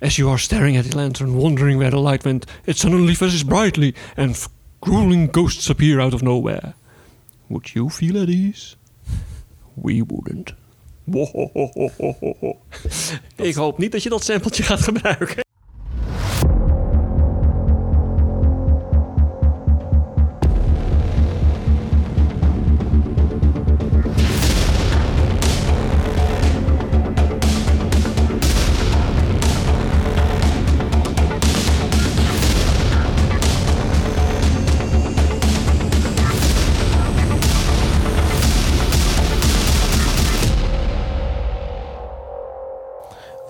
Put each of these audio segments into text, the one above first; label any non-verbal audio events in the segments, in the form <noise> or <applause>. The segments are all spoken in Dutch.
As you are staring at the lantern, wondering where the light went, it suddenly flashes brightly and f- grueling ghosts appear out of nowhere. Would you feel at ease? We wouldn't. <laughs> Ik hoop niet dat je dat sampletje gaat gebruiken.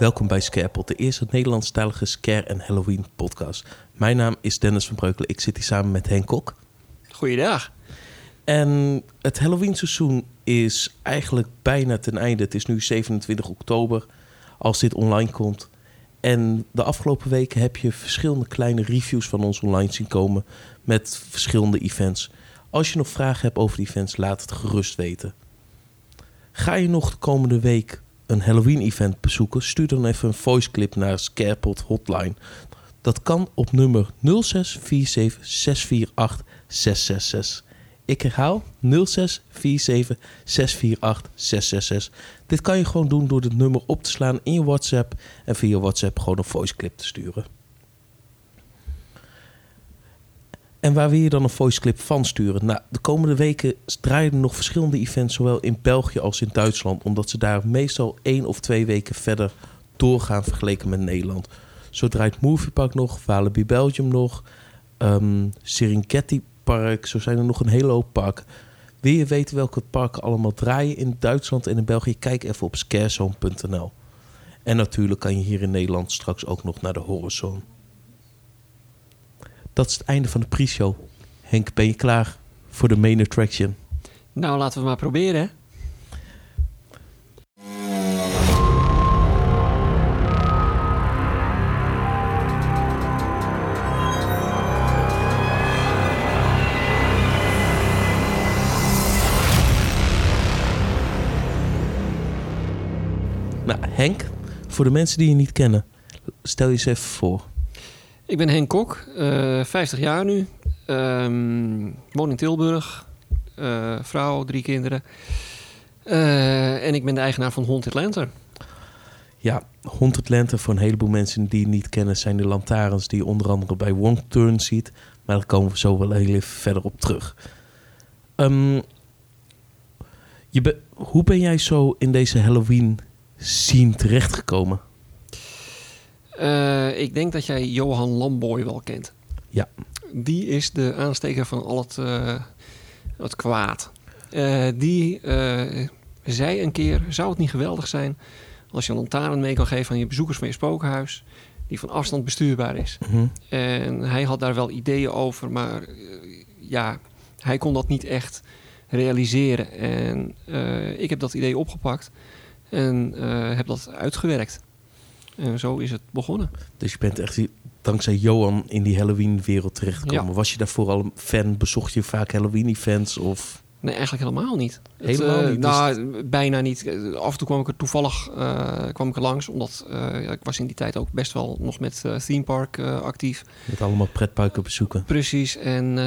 Welkom bij Scarepot, de eerste Nederlandstalige Scare en Halloween podcast. Mijn naam is Dennis van Breukelen, ik zit hier samen met Henk Kok. Goeiedag. En het Halloween seizoen is eigenlijk bijna ten einde. Het is nu 27 oktober als dit online komt. En de afgelopen weken heb je verschillende kleine reviews van ons online zien komen met verschillende events. Als je nog vragen hebt over die events, laat het gerust weten. Ga je nog de komende week een Halloween-event bezoeken, stuur dan even een voice clip naar Scarepot Hotline. Dat kan op nummer 0647 648 666. Ik herhaal 0647 648 666. Dit kan je gewoon doen door het nummer op te slaan in je WhatsApp en via WhatsApp gewoon een voice clip te sturen. En waar wil je dan een voice clip van sturen? Nou, de komende weken draaien er nog verschillende events, zowel in België als in Duitsland, omdat ze daar meestal één of twee weken verder doorgaan vergeleken met Nederland. Zo draait Moviepark nog, Walibi Belgium nog, ehm Serengeti Park, zo zijn er nog een hele hoop parken. Wil je weten welke parken allemaal draaien in Duitsland en in België? Kijk even op scarezone.nl. En natuurlijk kan je hier in Nederland straks ook nog naar de Horizon. Dat is het einde van de pre-show. Henk, ben je klaar voor de main attraction? Nou, laten we maar proberen. hè. Nou, Henk, voor de mensen die je niet kennen, stel je eens even voor. Ik ben Henk Kok, eh 50 jaar nu. Ehm, woon in Tilburg. Eh, vrouw, drie kinderen. Eh, en ik ben de eigenaar van Haunted Lantern. Ja, Haunted Lantern voor een heleboel mensen die het niet kennen... zijn de lantaarns die je onder andere bij Wong Turn ziet. Maar daar komen we zo wel heel even verder op terug. Ehm, je hoe ben jij zo in deze Halloween scene terechtgekomen? Eh, ik denk dat jij Johan Lamboy wel kent. Ja. Die is de aansteker van al het, eh, het kwaad. Eh, die zei een keer, zou het niet geweldig zijn... als je een lantaarn mee kan geven aan je bezoekers van je spookhuis... die van afstand bestuurbaar is. Mhm. En hij had daar wel ideeën over, maar ja, hij kon dat niet echt realiseren. En ik heb dat idee opgepakt en heb dat uitgewerkt. En zo is het begonnen. Dus je bent echt dankzij Johan in die Halloween-wereld terechtgekomen. Ja. Was je daarvoor al een fan? Bezocht je vaak Halloween-events? Of... Nee, eigenlijk helemaal niet. Het, Helemaal eh, niet, dus- Nou, bijna niet. Eh, Af en toe kwam ik er toevallig eh, kwam ik er langs, omdat ja, ik was in die tijd ook best wel nog met theme park actief. Met allemaal pretparken bezoeken. Precies. En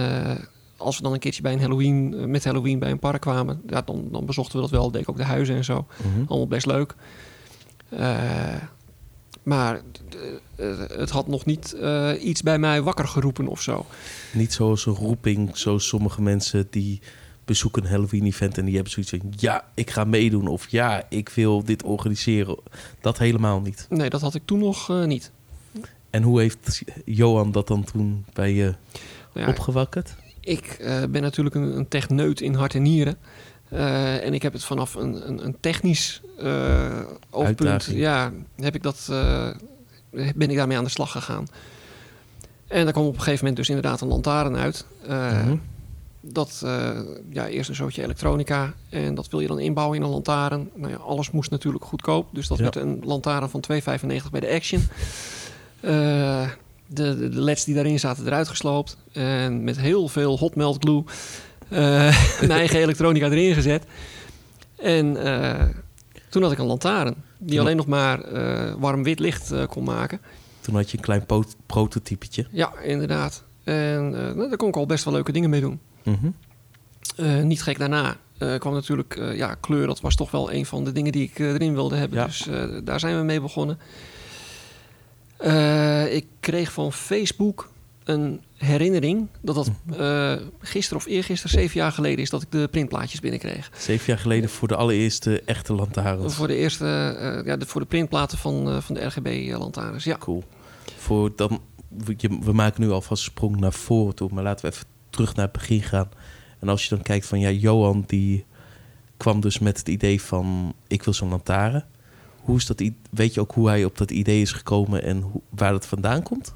als we dan een keertje bij een Halloween, met Halloween bij een park kwamen, ja, dan, dan bezochten we dat wel. Deed ik ook de huizen en zo. Mhm. Allemaal best leuk. Maar eh, het had nog niet eh, iets bij mij wakker geroepen of zo. Niet zoals een roeping, zoals sommige mensen die bezoeken een Halloween-event en die hebben zoiets van... ja, ik ga meedoen of ja, ik wil dit organiseren. Dat helemaal niet. Nee, dat had ik toen nog eh, niet. En hoe heeft Johan dat dan toen bij je Nou ja, opgewakkerd? ik ben natuurlijk een, een techneut in hart en nieren. Eh, en ik heb het vanaf een, een, een technisch oogpunt... Uitdaging. Ja, heb ik dat, eh, ben ik daarmee aan de slag gegaan. En daar kwam op een gegeven moment dus inderdaad een lantaarn uit. Mhm. Dat, ja, eerst een zootje elektronica. En dat wil je dan inbouwen in een lantaarn. Nou ja, alles moest natuurlijk goedkoop. Dus dat Ja. werd een lantaarn van 2,95 bij de Action. De, de, de leds die daarin zaten eruit gesloopt. En met heel veel hot melt glue. Eh, <laughs> mijn eigen elektronica erin gezet. En eh, toen had ik een lantaarn. Die alleen nog maar eh, warm wit licht kon maken. Toen had je een klein prototypetje. Ja, inderdaad. En nou, daar kon ik al best wel leuke dingen mee doen. Mhm. Niet gek daarna kwam natuurlijk ja, kleur. Dat was toch wel een van de dingen die ik erin wilde hebben. Ja. Dus daar zijn we mee begonnen. Ik kreeg van Facebook een herinnering dat dat eh gisteren of eergisteren, zeven jaar geleden is, dat ik de printplaatjes binnenkreeg. Zeven jaar geleden voor de allereerste echte lantaarns. Voor de eerste, eh, ja, de, voor de printplaten van, eh, van de RGB-lantaarns. Ja. Cool. Voor dan, we, maken nu alvast een sprong naar voren toe, maar laten we even terug naar het begin gaan. En als je dan kijkt van, ja, Johan die kwam dus met het idee van, ik wil zo'n lantaarn. Hoe is dat, weet je ook hoe hij op dat idee is gekomen en hoe, waar dat vandaan komt?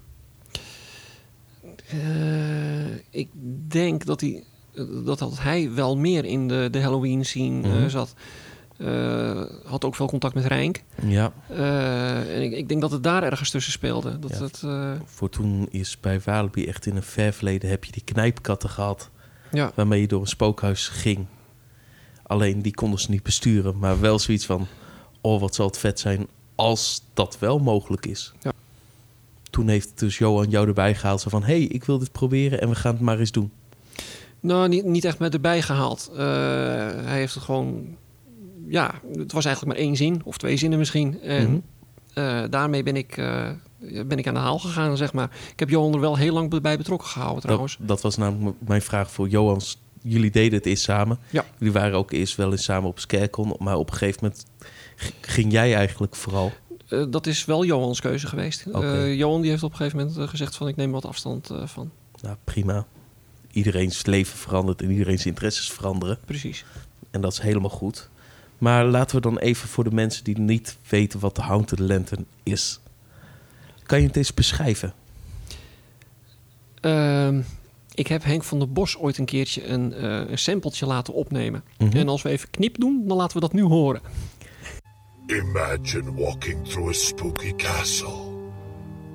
Eh, ik denk dat hij, dat, dat hij wel meer in de, de Halloween scene eh, Mhm. zat. Eh, had ook veel contact met Rijk. Ja, Eh, en ik, ik denk dat het daar ergens tussen speelde. Dat Ja. eh, voor toen is bij Walibi echt in een ver verleden heb je die knijpkatten gehad. ja. waarmee je door een spookhuis ging. Alleen die konden ze niet besturen, maar wel zoiets van: oh, wat zal het vet zijn als dat wel mogelijk is. Ja. Toen heeft dus Johan jou erbij gehaald, zo van: hey, ik wil dit proberen en we gaan het maar eens doen. Nou, niet, niet echt met erbij gehaald. Eh, hij heeft het gewoon... Ja, het was eigenlijk maar één zin of twee zinnen misschien. En Mhm. eh, daarmee ben ik, eh, ben ik aan de haal gegaan, zeg maar. Ik heb Johan er wel heel lang bij betrokken gehouden trouwens. Dat, dat was namelijk mijn vraag voor Johan. Jullie deden het eerst samen. Ja. Jullie waren ook eerst wel eens samen op Scarecon, maar op een gegeven moment ging jij eigenlijk vooral. Eh, dat is wel Johans keuze geweest. Eh, Johan die heeft op een gegeven moment eh, gezegd van ik neem wat afstand van. Nou, prima. Iedereen's leven verandert en iedereen's interesses veranderen. Precies. En dat is helemaal goed. Maar laten we dan even voor de mensen die niet weten wat de Haunted Lantern is. Kan je het eens beschrijven? Ehm, ik heb Henk van der Bos ooit een keertje een, eh een sampletje laten opnemen. Mhm. En als we even knip doen, dan laten we dat nu horen. Imagine walking through a spooky castle.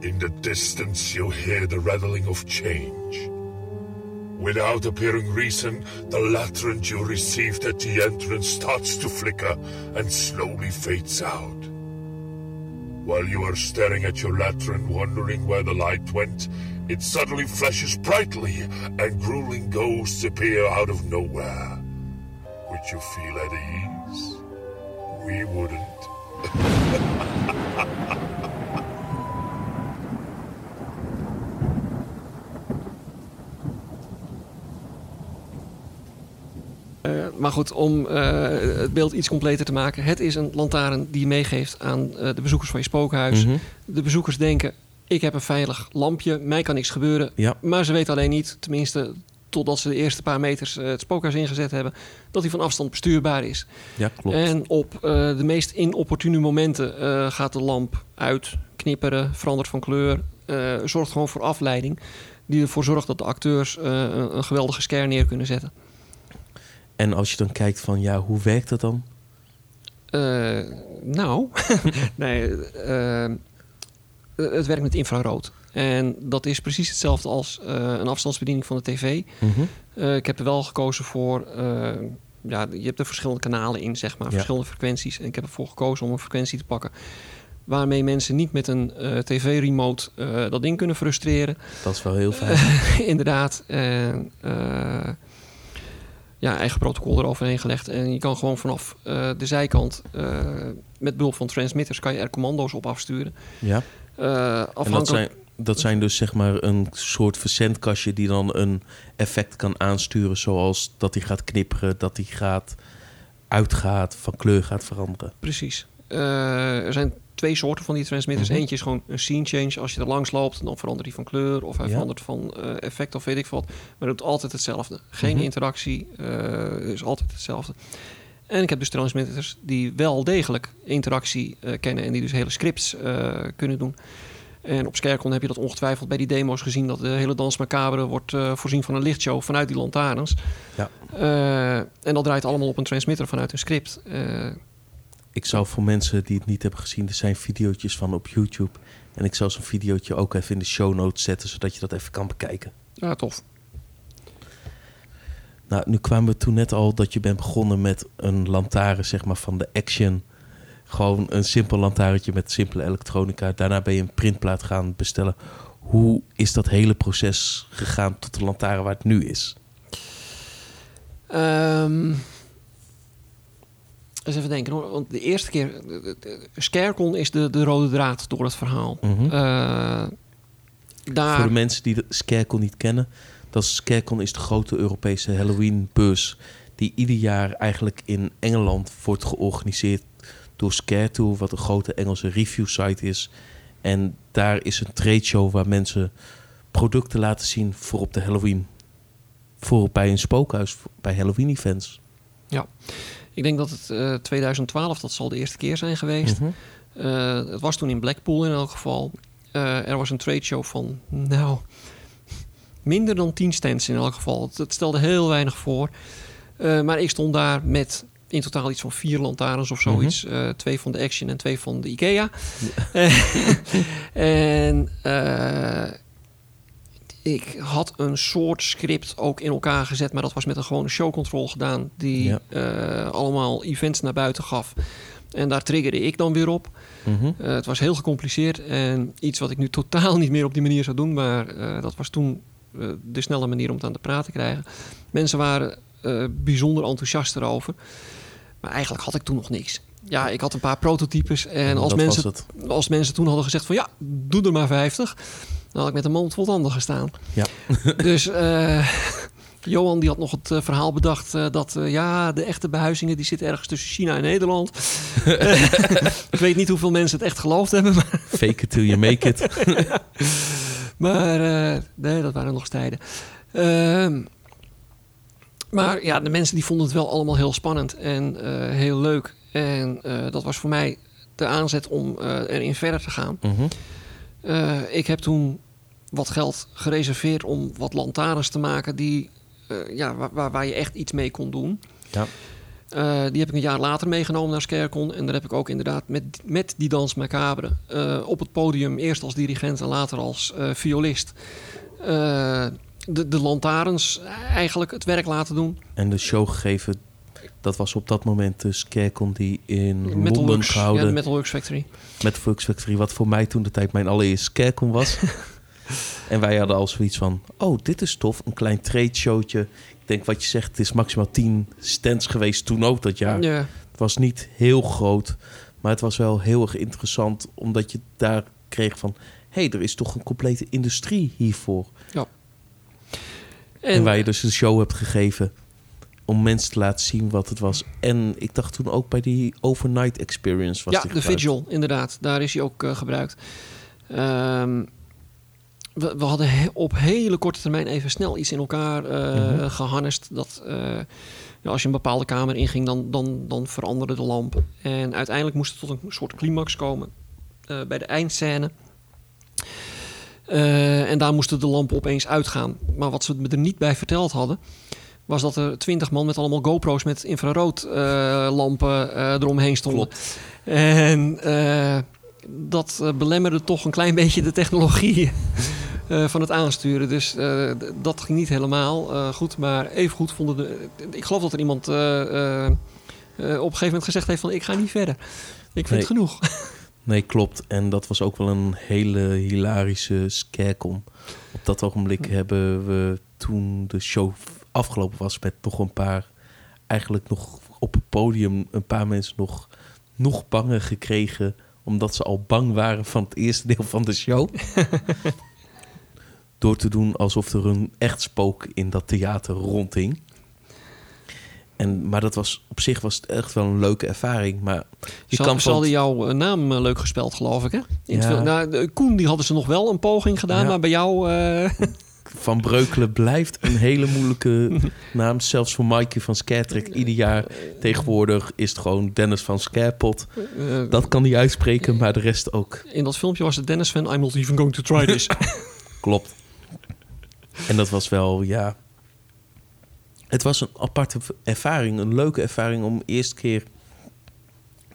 In the distance, you hear the rattling of change. Without appearing reason, the lantern you received at the entrance starts to flicker and slowly fades out. While you are staring at your lantern, wondering where the light went, it suddenly flashes brightly and grueling ghosts appear out of nowhere. Would you feel at ease? We wouldn't. Eh, maar goed, om eh, het beeld iets completer te maken. Het is een lantaarn die je meegeeft aan eh, de bezoekers van je spookhuis. Mhm. De bezoekers denken, ik heb een veilig lampje, mij kan niks gebeuren. Ja, Maar ze weten alleen niet, tenminste totdat ze de eerste paar meters eh, het spookhuis ingezet hebben, dat hij van afstand bestuurbaar is. ja, klopt. En op eh, de meest inopportune momenten eh, gaat de lamp uit, knipperen, verandert van kleur. zorgt gewoon voor afleiding. Die ervoor zorgt dat de acteurs een, geweldige scare neer kunnen zetten. En als je dan kijkt van, ja, hoe werkt dat dan? Nou, <laughs> nee, het werkt met infrarood. En dat is precies hetzelfde als eh, een afstandsbediening van de tv. Mhm. Eh, ik heb er wel gekozen voor. eh, ja, je hebt er verschillende kanalen in, zeg maar, Ja. verschillende frequenties. En ik heb ervoor gekozen om een frequentie te pakken. Waarmee mensen niet met een tv-remote dat ding kunnen frustreren. Dat is wel heel fijn. <laughs> Inderdaad. En, ja, eigen protocol eroverheen gelegd. En je kan gewoon vanaf de zijkant met behulp van transmitters kan je er commando's op afsturen. ja. En dat afhankelijk... zijn, dat zijn dus zeg maar een soort verzendkastje die dan een effect kan aansturen. Zoals dat hij gaat knipperen, dat hij gaat uitgaat, van kleur gaat veranderen. Precies. Eh, er zijn twee soorten van die transmitters. Mhm. Eentje is gewoon een scene change. Als je er langs loopt, dan verandert hij van kleur of hij Ja. verandert van eh, effect of weet ik wat. Maar het doet altijd hetzelfde. Geen Mhm. interactie, eh is altijd hetzelfde. En ik heb dus transmitters die wel degelijk interactie kennen en die dus hele scripts kunnen doen. En op Scarecon heb je dat ongetwijfeld bij die demo's gezien... dat de hele Dans Macabre wordt eh, voorzien van een lichtshow vanuit die lantaarns. Ja. Eh, en dat draait allemaal op een transmitter vanuit een script. Eh, Ik zou voor mensen die het niet hebben gezien, er zijn video's van op YouTube. En ik zal zo'n videootje ook even in de show notes zetten, zodat je dat even kan bekijken. ja, tof. Nou, nu kwamen we toen net al dat je bent begonnen met een lantaarn, zeg maar, van de action Gewoon een simpel lantaarntje met simpele elektronica. Daarna ben je een printplaat gaan bestellen. Hoe is dat hele proces gegaan tot de lantaarn waar het nu is? Ehm eens even denken hoor. Want de eerste keer... Scarecon is de, de rode draad door het verhaal. Mhm. Eh, daar... Voor de mensen die Scarecon niet kennen. Dat is, Scarecon is de grote Europese Halloween-beurs... die ieder jaar eigenlijk in Engeland wordt georganiseerd door Scaretour... wat een grote Engelse review-site is. En daar is een tradeshow waar mensen producten laten zien voor op de Halloween. Voor bij een spookhuis, bij Halloween-events. Ik denk dat het eh 2012, dat zal de eerste keer zijn geweest. Mhm. Eh, het was toen in Blackpool in elk geval. Eh, er was een tradeshow van, nou, minder dan 10 stands in elk geval. Het, het stelde heel weinig voor. Eh, maar ik stond daar met in totaal iets van vier lantaarns of zoiets. Eh, twee van de Action en twee van de Ikea. <laughs> en eh, ik had een soort script ook in elkaar gezet, maar dat was met een gewone showcontrol gedaan, die Ja. eh, allemaal events naar buiten gaf. En daar triggerde ik dan weer op. Mhm. Het was heel gecompliceerd en iets wat ik nu totaal niet meer op die manier zou doen, maar dat was toen de snelle manier om het aan de praat te krijgen. Mensen waren bijzonder enthousiast erover, maar eigenlijk had ik toen nog niks. Ja, ik had een paar prototypes en als dat mensen, als mensen toen hadden gezegd van ja, doe er maar 50, dan had ik met een mond vol tanden gestaan. Ja. <laughs> dus eh, Johan die had nog het eh, verhaal bedacht eh, dat ja, de echte behuizingen die zitten ergens tussen China en Nederland. <laughs> <laughs> ik weet niet hoeveel mensen het echt geloofd hebben, maar, Fake it till you make it. maar nee, dat waren nog eens tijden. Maar ja, de mensen die vonden het wel allemaal heel spannend en eh, heel leuk. En eh, dat was voor mij de aanzet om eh, erin verder te gaan. Mhm. Ik heb toen wat geld gereserveerd om wat lantaarns te maken die, ja, waar, waar, je echt iets mee kon doen. Ja. Die heb ik een jaar later meegenomen naar Scarecon. En daar heb ik ook inderdaad met, met die dans macabre op het podium, eerst als dirigent en later als violist, de, de lantaarns eigenlijk het werk laten doen. En de show gegeven, dat was op dat moment de Scarecon die in Londen Metalworks, ja, gehouden. de Metalworks Factory. met Factory, wat voor mij toen de tijd mijn allereerste Scarecon was. <laughs> en wij hadden al zoiets van, oh, dit is tof, een klein trade showtje. Ik denk wat je zegt, het is maximaal 10 stands geweest toen ook dat jaar. Ja. Het was niet heel groot, maar het was wel heel erg interessant, omdat je daar kreeg van, hé, hey, er is toch een complete industrie hiervoor. En, En, waar je dus de show hebt gegeven om mensen te laten zien wat het was. En ik dacht toen ook bij die overnight experience was ja, de. Vigil, inderdaad. Daar is hij ook eh, gebruikt. Ehm, we, we hadden he- op hele korte termijn even snel iets in elkaar geharnest. Dat eh, ja, als je een bepaalde kamer inging, dan, dan, dan veranderde de lamp. En uiteindelijk moest het tot een soort climax komen bij de eindscène. Eh, en daar moesten de lampen opeens uitgaan. Maar wat ze me er niet bij verteld hadden, was dat er twintig man met allemaal GoPro's met infraroodlampen lampen eh, eromheen stonden. En eh, dat eh, belemmerde toch een klein <laughs> beetje de technologie eh, van het aansturen. Dus eh, dat ging niet helemaal eh, goed. Maar even goed vonden de. Ik geloof dat er iemand eh, eh, eh, op een gegeven moment gezegd heeft: van ik ga niet verder. Ik vind Nee. het genoeg. <laughs> Nee, klopt. En dat was ook wel een hele hilarische scarecon. Op dat ogenblik hebben we toen de show afgelopen was met nog een paar, eigenlijk nog op het podium een paar mensen nog, nog banger gekregen. Omdat ze al bang waren van het eerste deel van de show. <laughs> Door te doen alsof er een echt spook in dat theater rondhing. En, maar dat was, op zich was het echt wel een leuke ervaring. Maar je kan van hadden jouw eh, naam eh, leuk gespeld, geloof ik. Hè? In Ja. Nou, Koen die hadden ze nog wel een poging gedaan, Ja. maar bij jou. eh, <laughs> Van Breukelen blijft een hele moeilijke <laughs> naam. Zelfs voor Mikey van Scaretrek. Ieder jaar tegenwoordig is het gewoon Dennis van Scarepot. eh, Dat kan hij uitspreken, maar de rest ook. In dat filmpje was het Dennis van I'm not even going to try this. <laughs> Klopt. En dat was wel, ja... Het was een aparte ervaring. Een leuke ervaring om eerste keer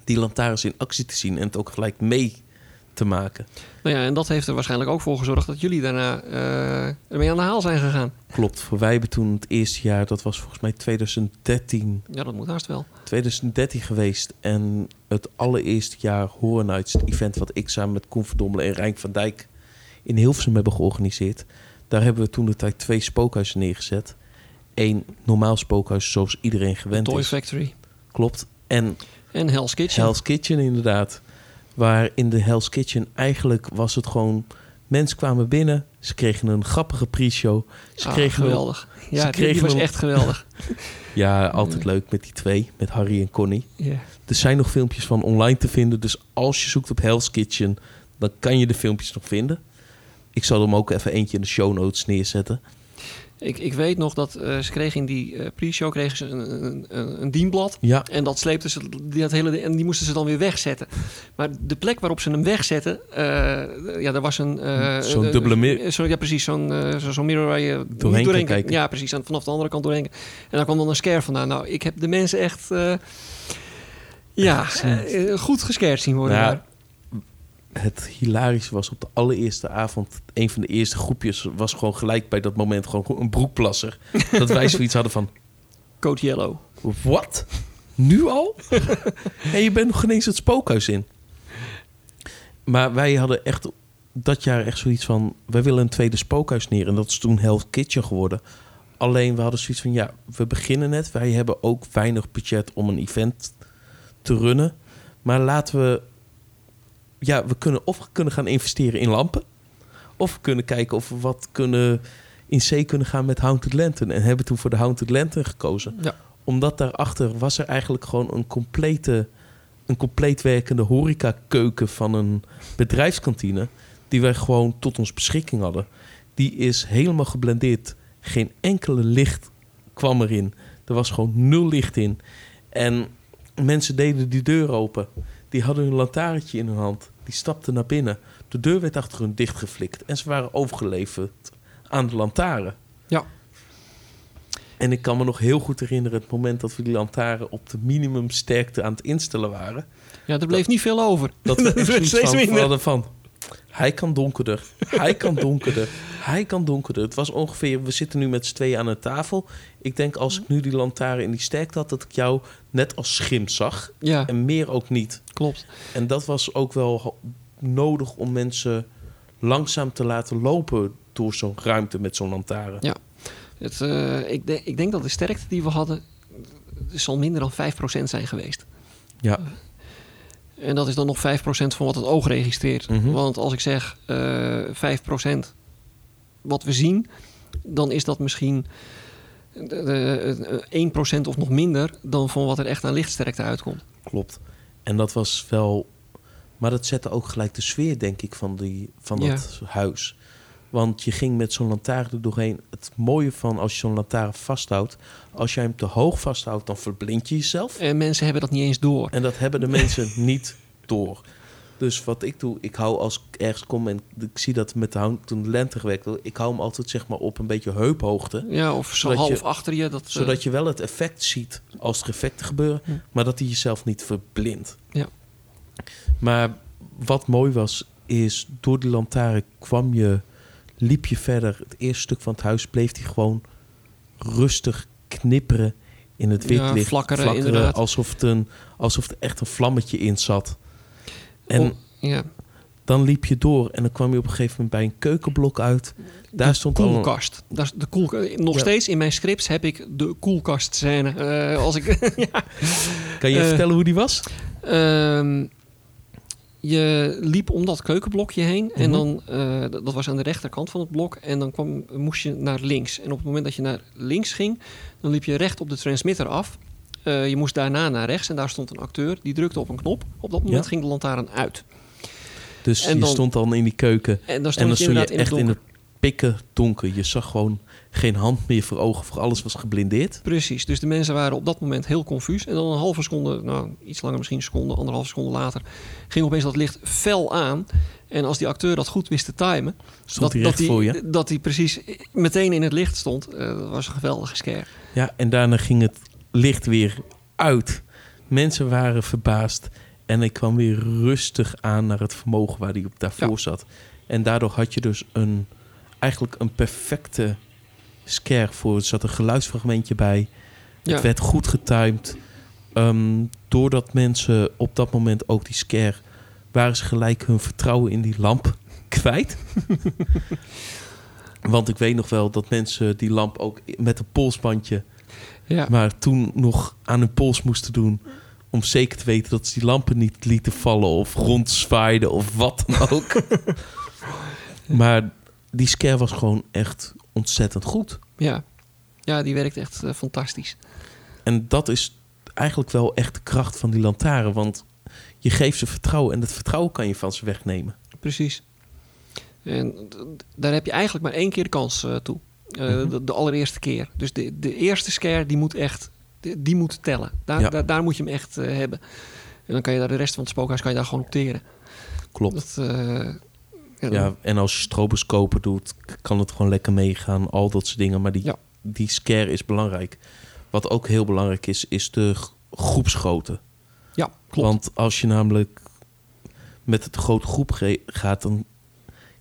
die lantaarns in actie te zien. En het ook gelijk mee te maken. Nou ja, en dat heeft er waarschijnlijk ook voor gezorgd dat jullie daarna eh, ermee aan de haal zijn gegaan. Klopt, voor wij hebben toen het eerste jaar, dat was volgens mij 2013, Ja, dat moet haast wel. 2013 geweest. En het allereerste jaar Horror Nights, het event wat ik samen met Koen Verdommelen en Rijn van Dijk in Hilversum hebben georganiseerd. Daar hebben we toen de tijd twee spookhuizen neergezet. Eén normaal spookhuis zoals iedereen gewend Toy is. Factory Klopt. En en Hell's Kitchen. Hell's Kitchen inderdaad. Waar in de Hell's Kitchen eigenlijk was het gewoon... Mensen kwamen binnen, ze kregen een grappige pre-show. Ze Ah, kregen een- geweldig. Ja, die, die kregen was een- echt geweldig. <laughs> Ja, altijd leuk met die twee, met Harry en Connie. ja. Er zijn nog filmpjes van online te vinden. Dus als je zoekt op Hell's Kitchen, dan kan je de filmpjes nog vinden. Ik zal hem ook even eentje in de show notes neerzetten. Ik, ik weet nog dat eh, ze kregen in die eh, pre-show kregen ze een, een, een, dienblad. Ja, En dat sleepten ze, die, dat hele, en die moesten ze dan weer wegzetten. Maar de plek waarop ze hem wegzetten, eh, ja, daar was een... eh, Zo'n dubbele mi- eh, zo, Ja, precies, zo'n zo, zo'n mirror waar je Doorheen kan kan- kijken. Ja, precies, en vanaf de andere kant doorheen. En daar kwam dan een scare vandaan. Nou, ik heb de mensen echt... ja, goed gescared zien worden. Daar. Het hilarische was op de allereerste avond... een van de eerste groepjes was gewoon gelijk bij dat moment gewoon een broekplasser. <laughs> dat wij zoiets hadden van... Code Yellow. Wat? Nu al? <laughs> en je bent nog geen eens het spookhuis in. Maar wij hadden echt dat jaar echt zoiets van... wij willen een tweede spookhuis neer. En dat is toen Hell's Kitchen geworden. Alleen we hadden zoiets van... ja, we beginnen net. Wij hebben ook weinig budget om een event te runnen. Maar laten we... Ja, we kunnen of kunnen gaan investeren in lampen... of we kunnen kijken of we wat kunnen... in zee kunnen gaan met Haunted Lantern. En hebben toen voor de Haunted Lantern gekozen Ja. omdat daarachter was er eigenlijk gewoon een complete, een compleet werkende horecakeuken van een bedrijfskantine. Die wij gewoon tot ons beschikking hadden. Die is helemaal geblendeerd. Geen enkele licht kwam erin. Er was gewoon nul licht in. En mensen deden die deur open. Die hadden hun lantaarntje in hun hand. Die stapten naar binnen. De deur werd achter hun dichtgeflikt. En ze waren overgeleverd aan de lantaarn. Ja. En ik kan me nog heel goed herinneren het moment dat we die lantaarn op de minimumsterkte aan het instellen waren. Ja, er bleef niet veel over. Dat <laughs> we echt steeds van, minder. hadden van... Hij kan donkerder, hij kan donkerder, hij kan donkerder. Het was ongeveer, we zitten nu met z'n tweeën aan een tafel. Ik denk als ik nu die lantaarn in die sterkte had, dat ik jou net als schim zag. Ja, En meer ook niet. klopt. En dat was ook wel nodig om mensen langzaam te laten lopen door zo'n ruimte met zo'n lantaarn. Ja. Het, eh, ik, denk- ik denk dat de sterkte die we hadden... zal minder dan 5% zijn geweest. Ja. En dat is dan nog 5% van wat het oog registreert. Mhm. Want als ik zeg eh 5% wat we zien, dan is dat misschien 1% of nog minder dan van wat er echt aan lichtsterkte uitkomt. Klopt. En dat was wel. Maar dat zette ook gelijk de sfeer, denk ik, van, die, van Ja. dat huis. Want je ging met zo'n lantaarn er doorheen. Het mooie van als je zo'n lantaarn vasthoudt. Als jij hem te hoog vasthoudt, dan verblind je jezelf. En mensen hebben dat niet eens door. En dat hebben de mensen <laughs> niet door. Dus wat ik doe, ik hou als ik ergens kom en ik zie dat met de hout toen de lente gewerkt wordt, ik hou hem altijd zeg maar op een beetje heuphoogte. Ja, of zo half je- achter je. Dat, eh, Zodat je wel het effect ziet als er effecten gebeuren, Ja. maar dat hij jezelf niet verblindt. Ja. Maar wat mooi was, is door die lantaarn kwam je, liep je verder. Het eerste stuk van het huis bleef hij gewoon rustig knipperen in het wit Ja, licht. flakkeren, alsof, het een, alsof er echt een vlammetje in zat. En Oh, ja, dan liep je door en dan kwam je op een gegeven moment bij een keukenblok uit. Daar de stond al een- koelkast. Is de koel, nog Ja. steeds in mijn scripts heb ik de koelkast scène. Eh, als ik, <laughs> ja. Kan je Eh, vertellen hoe die was? Ehm, je liep om dat keukenblokje heen en Mhm. dan, eh, dat dat was aan de rechterkant van het blok en dan kwam, moest je naar links. En op het moment dat je naar links ging, dan liep je recht op de transmitter af. Eh, je moest daarna naar rechts en daar stond een acteur die drukte op een knop. Op dat moment Ja. ging de lantaarn uit. Dus en je dan- stond dan in die keuken En dan en dan stond je in echt in het pikken donker. Je zag gewoon geen hand meer voor ogen, voor alles was geblindeerd. Precies, dus de mensen waren op dat moment heel confuus. En dan een halve seconde, nou iets langer misschien een seconde, anderhalve seconde later, ging opeens dat licht fel aan. En als die acteur dat goed wist te timen, Stond hij dat, recht voor je. dat hij precies meteen in het licht stond, eh, dat was een geweldige scare. Ja, en daarna ging het licht weer uit. Mensen waren verbaasd. En ik kwam weer rustig aan naar het vermogen waar hij op daarvoor Ja. zat. En daardoor had je dus een, eigenlijk een perfecte scare voor. Er zat een geluidsfragmentje bij. Ja. Het werd goed getimed. Ehm, doordat mensen op dat moment ook die scare... waren ze gelijk hun vertrouwen in die lamp <laughs> kwijt. <laughs> Want ik weet nog wel dat mensen die lamp ook met een polsbandje... Ja. maar toen nog aan hun pols moesten doen... om zeker te weten dat ze die lampen niet lieten vallen... of rondzwaaiden of wat dan ook. <laughs> maar die scare was gewoon echt ontzettend goed. Ja. ja, die werkt echt eh, fantastisch. En dat is eigenlijk wel echt de kracht van die lantaarn. Want je geeft ze vertrouwen en dat vertrouwen kan je van ze wegnemen. Precies. En daar heb je eigenlijk maar één keer de kans eh, toe. Eh, Mhm. de, de allereerste keer. Dus de, de eerste scare, die moet echt die, moet tellen. Daar, Ja. daar, daar moet je hem echt eh, hebben. En dan kan je daar de rest van het spookhuis kan je daar gewoon op teren. Klopt. Dat, eh, ja, Ja, en als je stroboscopen doet, kan het gewoon lekker meegaan. Al dat soort dingen. Maar die, Ja. die scare is belangrijk. Wat ook heel belangrijk is, is de groepsgrootte. ja, klopt. Want als je namelijk met het grote groep gaat, dan...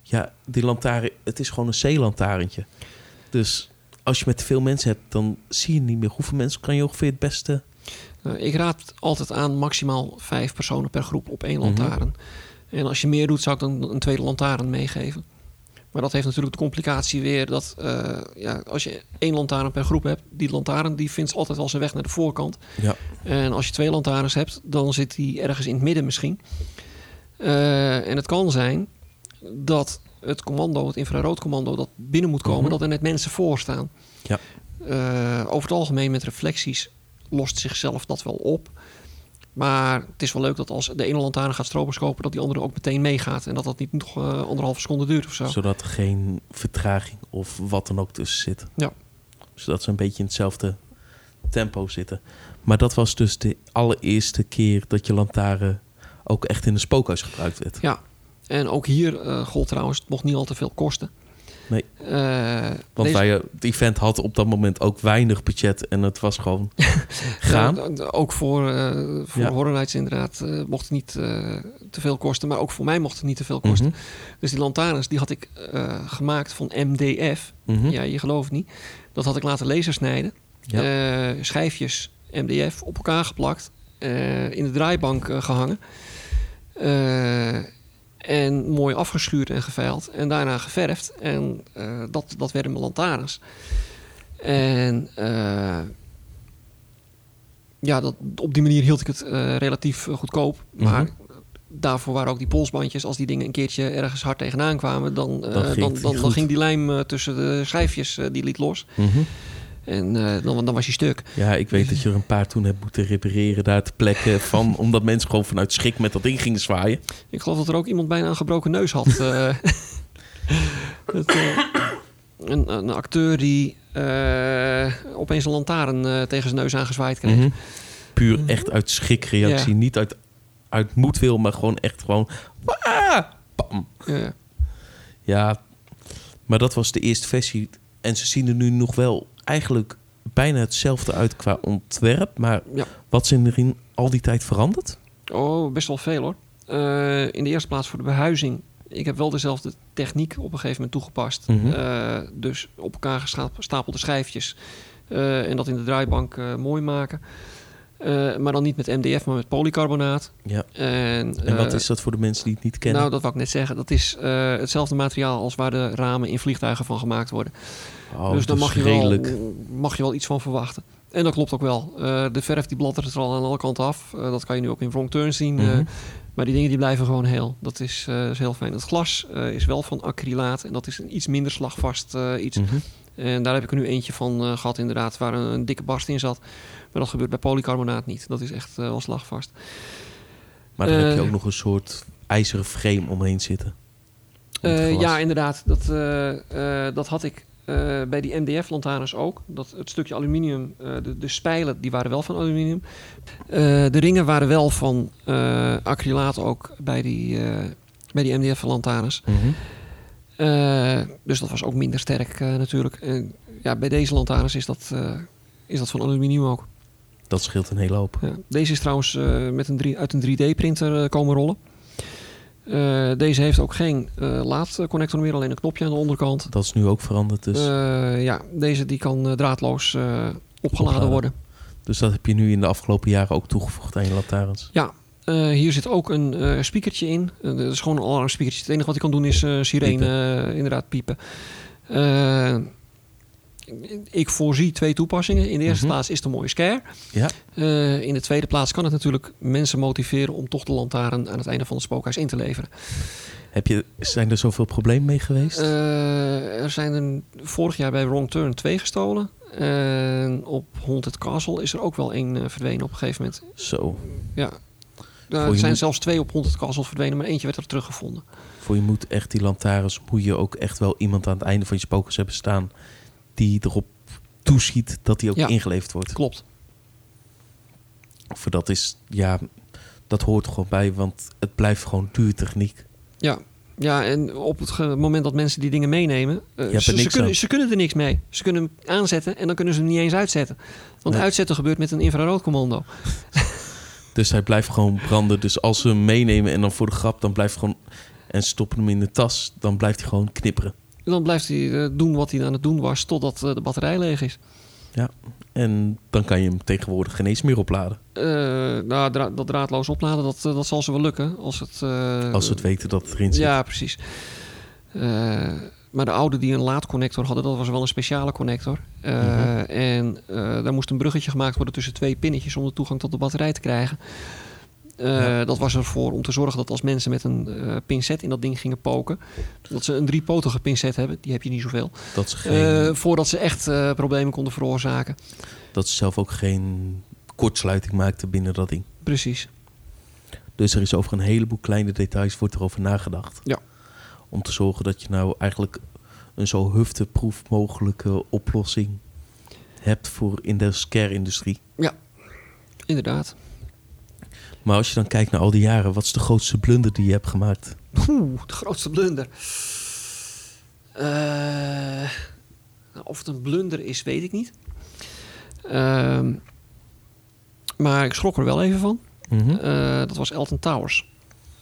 Ja, die lantaarn, het is gewoon een zeelantaarntje. Dus als je met veel mensen hebt, dan zie je niet meer hoeveel mensen kan je ongeveer het beste... Nou, ik raad altijd aan maximaal vijf personen per groep op één Mhm. lantaarn. En als je meer doet, zou ik dan een tweede lantaarn meegeven. Maar dat heeft natuurlijk de complicatie weer dat eh, ja, als je één lantaarn per groep hebt, die lantaarn die vindt altijd wel zijn weg naar de voorkant. Ja. En als je twee lantaarns hebt, dan zit die ergens in het midden misschien. Eh, en het kan zijn dat het commando, het infraroodcommando, dat binnen moet komen, Mhm. dat er net mensen voor staan. Ja. Eh, over het algemeen met reflecties lost zichzelf dat wel op. Maar het is wel leuk dat als de ene lantaarn gaat stroboscopen, dat die andere ook meteen meegaat. En dat dat niet nog eh, anderhalve seconde duurt of zo. Zodat er geen vertraging of wat dan ook tussen zit. Ja. Zodat ze een beetje in hetzelfde tempo zitten. Maar dat was dus de allereerste keer dat je lantaarn ook echt in een spookhuis gebruikt werd. Ja. En ook hier eh gold trouwens, het mocht niet al te veel kosten. Nee. Eh, Want deze- wij, eh, het event had op dat moment ook weinig budget en het was gewoon <laughs> gaan. Ja, d- d- ook voor, eh voor Ja. Horror Nights inderdaad mocht het niet te veel kosten. Maar ook voor mij mocht het niet te veel kosten. Mhm, Dus die lantaarns die had ik gemaakt van MDF. mhm. Ja, je gelooft niet. Dat had ik laten lasersnijden. Ja. Schijfjes MDF op elkaar geplakt. in de draaibank eh, gehangen. En mooi afgeschuurd en geveild. En daarna geverfd. En eh, dat, dat werden mijn lantaarns. En eh, ja, dat, op die manier hield ik het eh, relatief goedkoop. Maar Mhm. daarvoor waren ook die polsbandjes. Als die dingen een keertje ergens hard tegenaan kwamen... dan, Dan ging dan, dan, ging die lijm tussen de schijfjes die liet los. Mhm. En eh, dan, dan was hij stuk. Ja, ik weet dat je er een paar toen hebt moeten repareren daar te plekken <laughs> van, omdat mensen gewoon vanuit schrik met dat ding gingen zwaaien. Ik geloof dat er ook iemand bijna een gebroken neus had. eh. <laughs> Het, eh, een, een acteur die opeens een lantaarn tegen zijn neus aangezwaaid kreeg. Mhm. Puur echt uit schrikreactie, Ja. niet uit, uit moedwil, maar gewoon echt gewoon. "Wah!" Bam. Ja. Ja, maar dat was de eerste versie. En ze zien er nu nog wel eigenlijk bijna hetzelfde uit qua ontwerp. Maar Ja. wat zijn er in al die tijd veranderd? Oh, best wel veel hoor. Eh, in de eerste plaats voor de behuizing. Ik heb wel dezelfde techniek op een gegeven moment toegepast. Mhm. Eh, dus op elkaar gestapelde schijfjes. eh, en dat in de draaibank mooi maken. Maar dan niet met MDF, maar met polycarbonaat. Ja. En, En wat is dat voor de mensen die het niet kennen? Nou, dat wou ik net zeggen. Dat is hetzelfde materiaal als waar de ramen in vliegtuigen van gemaakt worden. Oh, dus daar mag je, wel, mag je wel iets van verwachten. En dat klopt ook wel. Eh, de verf die bladdert er al aan alle kanten af. Eh, dat kan je nu ook in wrong turn zien. eh, Mhm. maar die dingen die blijven gewoon heel. Dat is, is heel fijn. Het glas is wel van acrylaat. En dat is een iets minder slagvast iets. Mhm. En daar heb ik er nu eentje van eh, gehad inderdaad. Waar een, een dikke barst in zat. Maar dat gebeurt bij polycarbonaat niet. Dat is echt eh, wel slagvast. Maar dan heb je ook nog een soort ijzeren frame omheen zitten. Om ja, inderdaad. Dat, dat had ik eh, bij die MDF-lantaarns ook. Dat, het stukje aluminium, eh, de, de spijlen, die waren wel van aluminium. Eh, de ringen waren wel van acrylaat ook bij die, bij die MDF-lantaarns. Mhm. Dus dat was ook minder sterk natuurlijk. En ja, bij deze lantaarns is dat, is dat van aluminium ook. Dat scheelt een hele hoop. Ja, deze is trouwens met een drie, uit een 3D-printer eh, komen rollen. Eh, deze heeft ook geen eh, laadconnector meer, alleen een knopje aan de onderkant. Dat is nu ook veranderd. Dus, Eh, ja, deze die kan draadloos opgeladen Opladen. worden. dus dat heb je nu in de afgelopen jaren ook toegevoegd aan je lantaarns. Eh, hier zit ook een speakertje in. Dat is gewoon een alarm speakertje. Het enige wat hij kan doen is sirene inderdaad piepen. Ik voorzie twee toepassingen. In de eerste Mhm. plaats is het een mooie scare. Ja. Eh, in de tweede plaats kan het natuurlijk mensen motiveren om toch de lantaarn aan het einde van het spookhuis in te leveren. Heb je, zijn er zoveel problemen mee geweest? Eh, er zijn er vorig jaar bij Wrong Turn twee gestolen. En op Haunted Castle is er ook wel één eh, verdwenen op een gegeven moment. Zo. Ja. Er zijn zelfs twee op Haunted Castle verdwenen, maar eentje werd er teruggevonden. Voor je moet echt die lantaarns, moet je ook echt wel iemand aan het einde van je spookhuis hebben staan die erop toeschiet dat die ook Ja. ingeleverd wordt. Klopt. Voor dat is, ja, dat hoort er gewoon bij, want het blijft gewoon duur techniek. Ja. Ja, en op het moment dat mensen die dingen meenemen, eh, ze, kunnen, aan. ze kunnen er niks mee. Ze kunnen hem aanzetten en dan kunnen ze hem niet eens uitzetten. Want Nee. uitzetten gebeurt met een infraroodcommando. <laughs> Dus hij blijft gewoon branden. Dus als ze hem meenemen en dan voor de grap, dan blijft hij gewoon en stoppen hem in de tas, dan blijft hij gewoon knipperen. Dan blijft hij eh, doen wat hij aan het doen was totdat eh, de batterij leeg is. En dan kan je hem tegenwoordig geen eens meer opladen. Eh, nou, dra- dat draadloos opladen, dat, dat zal ze wel lukken. Als, het, Als ze het weten dat het erin zit. Ja, precies. Maar de oude die een laadconnector hadden, dat was wel een speciale connector. Mhm. En daar moest een bruggetje gemaakt worden tussen twee pinnetjes om de toegang tot de batterij te krijgen. Eh, Ja. Dat was ervoor om te zorgen dat als mensen met een eh pincet in dat ding gingen poken, dat ze een driepotige pincet hebben, die heb je niet zoveel, Dat, ze geen, eh, voordat ze echt eh, problemen konden veroorzaken. dat ze zelf ook geen kortsluiting maakten binnen dat ding. Precies. Dus er is over een heleboel kleine details wordt erover nagedacht. Ja. Om te zorgen dat je nou eigenlijk een zo hufteproef mogelijke oplossing hebt voor in de scare-industrie. Inderdaad. Maar als je dan kijkt naar al die jaren, wat is de grootste blunder die je hebt gemaakt? Oeh, de grootste blunder. Eh, of het een blunder is, weet ik niet. Ehm, maar ik schrok er wel even van. Mhm. Eh, dat was Elton Towers.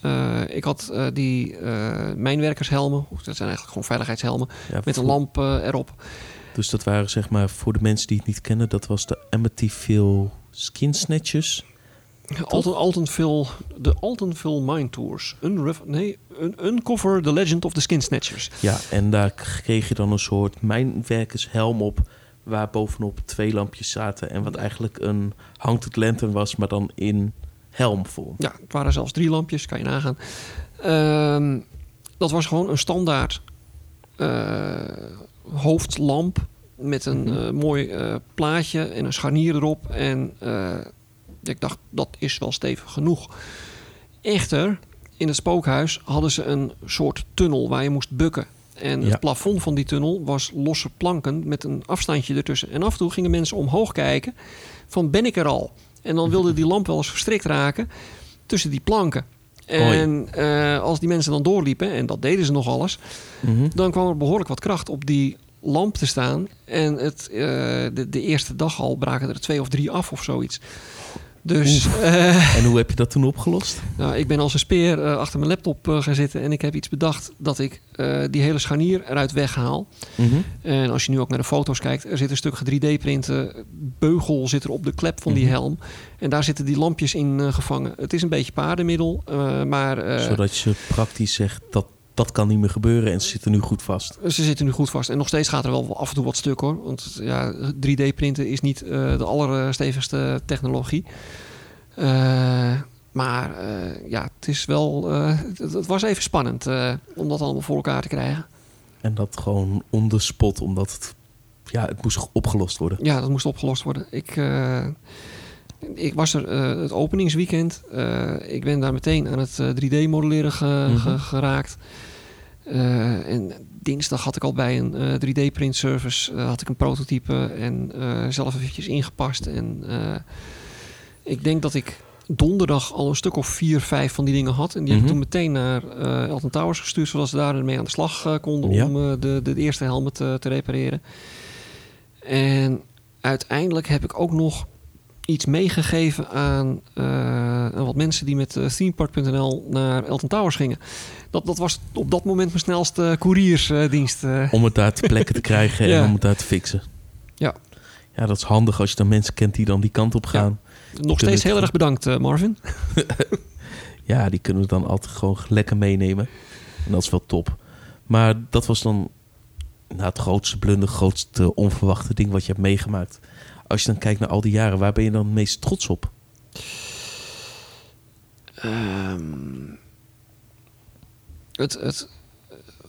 Eh, ik had die mijnwerkershelmen, dat zijn eigenlijk gewoon veiligheidshelmen, Ja, met een lamp erop. Dus dat waren zeg maar, voor de mensen die het niet kennen, dat was de Amityville Skin Snatchers. Alton, Altonville, de Altonville Mine Tours. Unref- nee, un Uncover the Legend of the Skin Snatchers. Ja, en daar kreeg je dan een soort mijnwerkershelm op, waar bovenop twee lampjes zaten. En wat eigenlijk een haunted lantern was, maar dan in helmvorm. Ja, het waren zelfs drie lampjes, kan je nagaan. Ehm, dat was gewoon een standaard eh, hoofdlamp met een Mhm. eh, mooi eh, plaatje en een scharnier erop. En ik dacht, dat is wel stevig genoeg. Echter, in het spookhuis hadden ze een soort tunnel waar je moest bukken. En Ja. het plafond van die tunnel was losse planken met een afstandje ertussen. En af en toe gingen mensen omhoog kijken van ben ik er al? En dan wilde die lamp wel eens verstrikt raken tussen die planken. En eh, als die mensen dan doorliepen, en dat deden ze nog alles, Mhm. dan kwam er behoorlijk wat kracht op die lamp te staan. En het, eh, de, de eerste dag al braken er twee of drie af of zoiets. Dus <laughs> eh, En hoe heb je dat toen opgelost? nou, ik ben als een speer eh, achter mijn laptop eh, gaan zitten en ik heb iets bedacht dat ik die hele scharnier eruit weghaal. Mhm. En als je nu ook naar de foto's kijkt, er zit een stuk 3D-printen beugel zit er op de klep van die Mhm. helm. En daar zitten die lampjes in gevangen. Het is een beetje paardenmiddel, maar Zodat je praktisch zegt, dat, dat kan niet meer gebeuren en ze zitten nu goed vast. ze zitten nu goed vast. En nog steeds gaat er wel af en toe wat stuk hoor. Want ja, 3D-printen is niet eh, de allerstevigste technologie. Eh, maar eh, ja, het is wel. het, het was even spannend om dat allemaal voor elkaar te krijgen. En dat gewoon on the spot, omdat het, ja, het moest opgelost worden. Ja, dat moest opgelost worden. Ik, ik was er eh, het openingsweekend. Eh, ik ben daar meteen aan het 3D-modelleren Mhm. geraakt. Eh, en dinsdag had ik al bij een 3D-print service eh, had ik een prototype en eh, zelf eventjes ingepast. En eh, ik denk dat ik donderdag al een stuk of vier, vijf van die dingen had. En die heb Mhm. ik toen meteen naar eh Elton Towers gestuurd, zodat ze daar mee aan de slag eh, konden Ja. om eh, de, de, eerste helmet te, te repareren. En uiteindelijk heb ik ook nog iets meegegeven aan, eh, aan wat mensen die met uh, themepark.nl naar Elton Towers gingen. Dat, dat was op dat moment mijn snelste couriersdienst. Om het daar te plekken te <laughs> krijgen Ja. en om het daar te fixen. Ja. Ja, dat is handig als je dan mensen kent die dan die kant op gaan. Nog steeds heel erg bedankt, eh, Marvin. <laughs> <laughs> Ja, die kunnen we dan altijd gewoon lekker meenemen. En dat is wel top. Maar dat was dan nou, het grootste blunder, grootste onverwachte ding wat je hebt meegemaakt. Als je dan kijkt naar al die jaren, waar ben je dan het meest trots op? Ehm, het het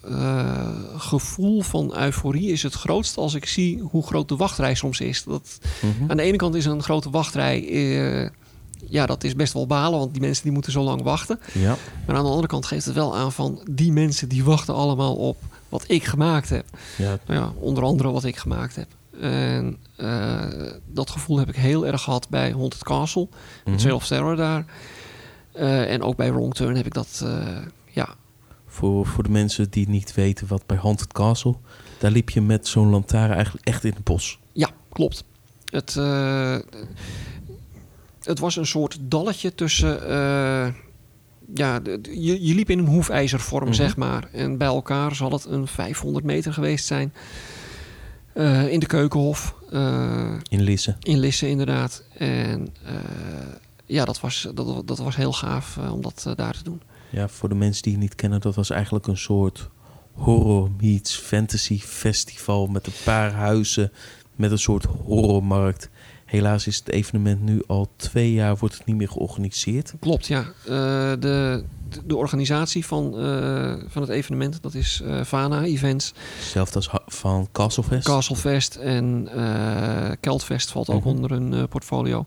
eh, gevoel van euforie is het grootst als ik zie hoe groot de wachtrij soms is. Dat, Mhm. aan de ene kant is een grote wachtrij, eh, ja, dat is best wel balen, want die mensen die moeten zo lang wachten. Ja, Maar aan de andere kant geeft het wel aan van die mensen die wachten allemaal op wat ik gemaakt heb. ja, Nou ja, onder andere wat ik gemaakt heb. En eh, dat gevoel heb ik heel erg gehad bij Haunted Castle. mhm. Met Trail of Terror daar. Eh, en ook bij Wrong Turn heb ik dat, eh, ja, voor, voor de mensen die niet weten wat bij Haunted Castle... daar liep je met zo'n lantaarn eigenlijk echt in het bos. ja, klopt. Het, het was een soort dalletje tussen... ja, je, je liep in een hoefijzervorm, Mhm. zeg maar. En bij elkaar zal het een 500 meter geweest zijn. Eh, in de Keukenhof. eh, In Lisse. in Lisse, inderdaad. En eh, ja, dat was, dat, dat was heel gaaf om dat daar te doen. Ja, voor de mensen die het niet kennen, dat was eigenlijk een soort horror meets fantasy festival met een paar huizen, met een soort horrormarkt. Helaas is het evenement nu al twee jaar wordt het niet meer georganiseerd. Klopt, ja. Eh, de, de organisatie van, eh, van het evenement, dat is eh Vana Events, Hetzelfde als van Castlefest. Castlefest en Keltfest valt ook Mhm. onder hun portfolio.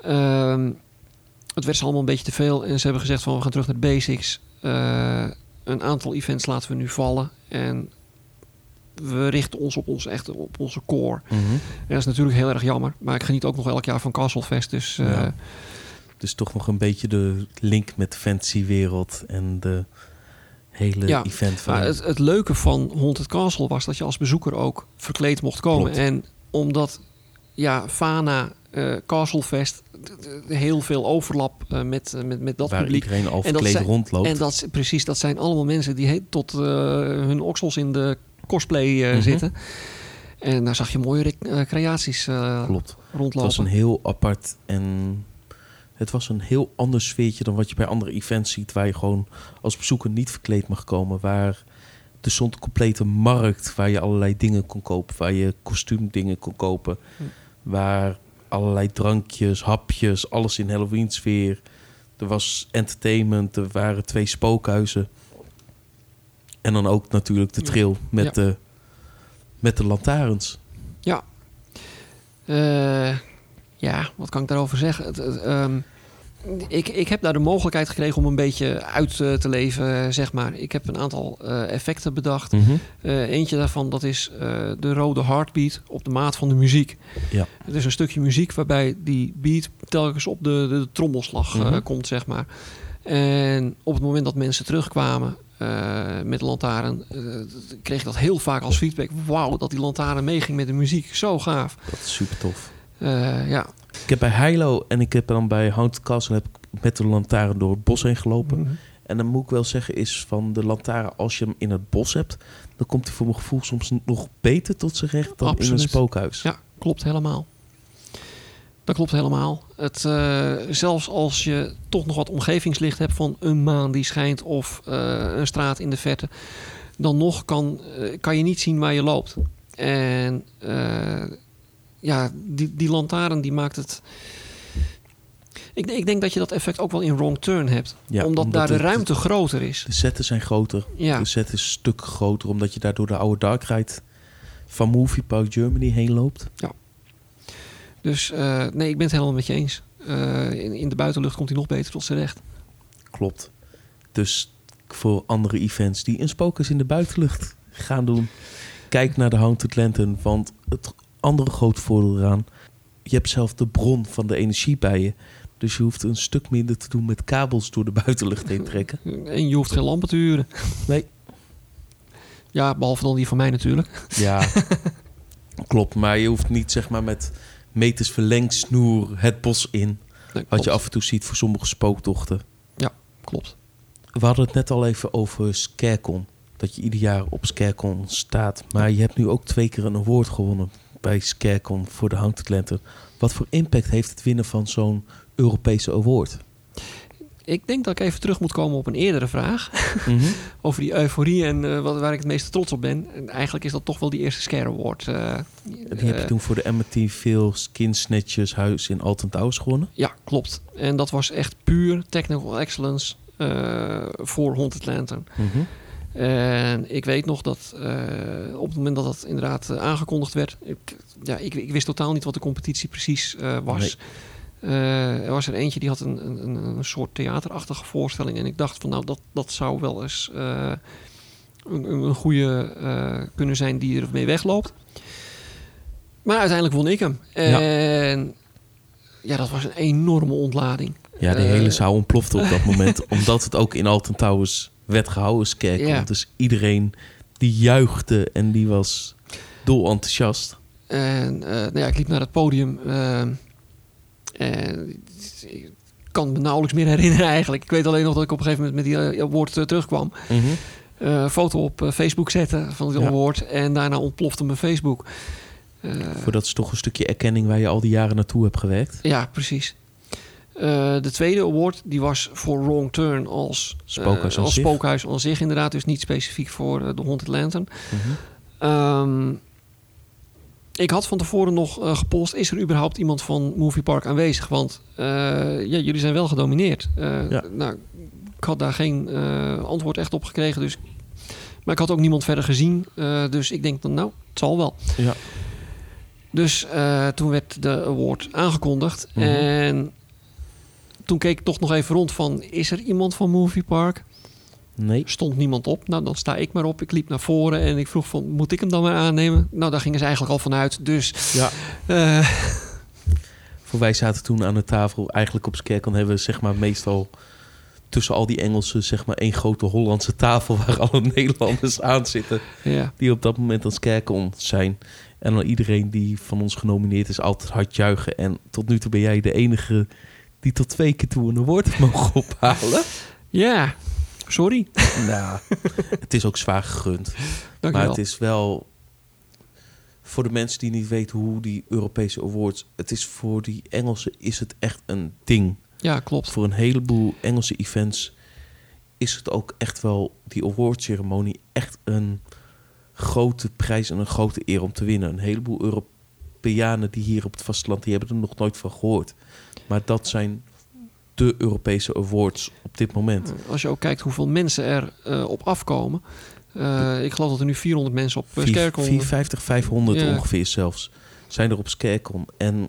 Ehm, het werd ze allemaal een beetje te veel en ze hebben gezegd van we gaan terug naar de basics. Een aantal events laten we nu vallen en we richten ons op, ons, echt op onze core. En dat is natuurlijk heel erg jammer, maar ik geniet ook nog elk jaar van Castlefest, dus... Ja. Dus toch nog een beetje de link met de fantasywereld en de hele Ja, event van... Het, het leuke van Haunted Castle was dat je als bezoeker ook verkleed mocht komen. En omdat ja, Fana, eh Castlefest, heel veel overlap eh, met, met, met dat waar publiek. iedereen al zijn- rondloopt. En dat, precies, dat zijn allemaal mensen die tot hun oksels in de cosplay eh, Mhm. zitten. En daar zag je mooie eh, creaties eh, Klopt. Het rondlopen. was een heel apart en het was een heel ander sfeertje dan wat je bij andere events ziet, waar je gewoon als bezoeker niet verkleed mag komen. Waar er stond een complete markt waar je allerlei dingen kon kopen, waar je kostuumdingen kon kopen, Hm. waar allerlei drankjes, hapjes, alles in Halloween sfeer. Er was entertainment, er waren twee spookhuizen. En dan ook natuurlijk de trail met, Ja. de, met de lantaarns. Ja. Eh, ja, wat kan ik daarover zeggen? Het, het, ehm, ik, ik heb daar de mogelijkheid gekregen om een beetje uit eh, te leven, zeg maar. Ik heb een aantal eh, effecten bedacht. Mhm. Eentje daarvan, dat is de rode heartbeat op de maat van de muziek. Ja. Het is een stukje muziek waarbij die beat telkens op de, de, trommelslag Mhm. komt, zeg maar. En op het moment dat mensen terugkwamen met de lantaarn, eh, kreeg ik dat heel vaak als feedback. Wauw, dat die lantaarn meeging met de muziek. Zo gaaf. Dat is super tof. Eh, ja. Ik heb bij Hilo en ik heb dan bij Haunted Castle heb ik met de lantaarn door het bos heen gelopen. Mhm. En dan moet ik wel zeggen is van de lantaarn, als je hem in het bos hebt, dan komt hij voor mijn gevoel soms nog beter tot zijn recht dan in een spookhuis. Ja, klopt helemaal. Dat klopt helemaal. Het, eh, zelfs als je toch nog wat omgevingslicht hebt van een maan die schijnt of eh, een straat in de verte, dan nog kan, eh, kan je niet zien waar je loopt. En ja, die, die lantaarn die maakt het. Ik, ik denk dat je dat effect ook wel in Wrong Turn hebt. Ja, omdat, omdat daar de ruimte groter is. De zetten zijn groter. Ja, De set is een stuk groter omdat je daardoor de oude Dark Ride van Movie Park Germany heen loopt. Dus eh, nee, ik ben het helemaal met je eens. Eh, in, in de buitenlucht komt hij nog beter tot zijn recht. Klopt. Dus voor andere events die een spookhuis in de buitenlucht gaan doen, kijk naar de Haunted Lantern. Want het andere grote voordeel eraan, je hebt zelf de bron van de energie bij je. Dus je hoeft een stuk minder te doen met kabels door de buitenlucht heen trekken. En je hoeft geen lampen te huren. Nee. Ja, behalve dan die van mij natuurlijk. Ja, <laughs> klopt. Maar je hoeft niet zeg maar met, meters verlengsnoer het bos in. Nee, Wat je af en toe ziet voor sommige spooktochten. Klopt. We hadden het net al even over Scarecon. Dat je ieder jaar op Scarecon staat. Maar je hebt nu ook twee keer een award gewonnen bij Scarecon voor de Haunted Lantern. Wat voor impact heeft het winnen van zo'n Europese award? Ik denk dat ik even terug moet komen op een eerdere vraag. Mhm. <laughs> Over die euforie en eh, wat, waar ik het meeste trots op ben. En eigenlijk is dat toch wel die eerste Scare Award. eh, Die heb je eh, toen voor de Amityville Skin Snatchers huis in Alton Towers gewonnen. Ja, klopt. En dat was echt puur technical excellence voor Haunted Lantern. Mhm. En ik weet nog dat op het moment dat dat inderdaad aangekondigd werd... Ik, ja, ik, ik wist totaal niet wat de competitie precies was. Eh, er was er eentje die had een, een, een- soort theaterachtige voorstelling. En ik dacht van nou, dat, dat zou wel eens eh, een, goede eh, kunnen zijn die er mee wegloopt. Maar uiteindelijk won ik hem. En ja, dat was een enorme ontlading. Ja, de hele zaal ontplofte op dat moment. <laughs> omdat het ook in Alton Towers werd gehouden. Ja. Dus iedereen die juichte en die was dol enthousiast. En nou ja, ik liep naar het podium. Eh, ik kan me nauwelijks meer herinneren eigenlijk. Ik weet alleen nog dat ik op een gegeven moment met die eh, award eh, terugkwam. Eh, foto op Facebook zetten van Ja. award. En daarna ontplofte mijn Facebook. Voor dat is toch een stukje erkenning waar je al die jaren naartoe hebt gewerkt. ja, precies. De tweede award die was voor Wrong Turn als, Spookhuis aan als zich. spookhuis aan zich inderdaad. Dus niet specifiek voor de Haunted Lantern. Mhm. Ehm, ik had van tevoren nog eh, gepost: is er überhaupt iemand van Movie Park aanwezig? Want eh, ja, jullie zijn wel gedomineerd. Eh, Ja. Nou, ik had daar geen antwoord echt op gekregen. Dus, maar ik had ook niemand verder gezien. dus ik denk dan, nou, het zal wel. Ja. Dus toen werd de award aangekondigd. Mhm. En toen keek ik toch nog even rond van... is er iemand van Movie Park? Nee. stond niemand op. Nou, dan sta ik maar op. Ik liep naar voren en ik vroeg van, moet ik hem dan maar aannemen? Nou, daar gingen ze eigenlijk al vanuit. Dus Ja. eh, <laughs> Voor wij zaten toen aan de tafel. Eigenlijk op Scarecon hebben we zeg maar meestal tussen al die Engelsen zeg maar één grote Hollandse tafel waar alle <laughs> Nederlanders aan zitten. ja, Die op dat moment aan Scarecon zijn. En dan iedereen die van ons genomineerd is altijd hard juichen. En tot nu toe ben jij de enige die tot twee keer toe een heeft <laughs> mogen ophalen. ja, sorry. nou, <laughs> het is ook zwaar gegund. Dank Maar het is wel voor de mensen die niet weten hoe die Europese awards. Het is voor die Engelsen is het echt een ding. Ja, klopt. Voor een heleboel Engelse events is het ook echt wel die awardceremonie echt een grote prijs en een grote eer om te winnen. Een heleboel Europeanen die hier op het vasteland die hebben er nog nooit van gehoord. Maar dat zijn de Europese awards op dit moment. Als je ook kijkt hoeveel mensen er eh, op afkomen. Eh, ik geloof dat er nu 400 mensen op uh, Scarecon... 450, 500 Ja. ongeveer zelfs zijn er op Scarecon. En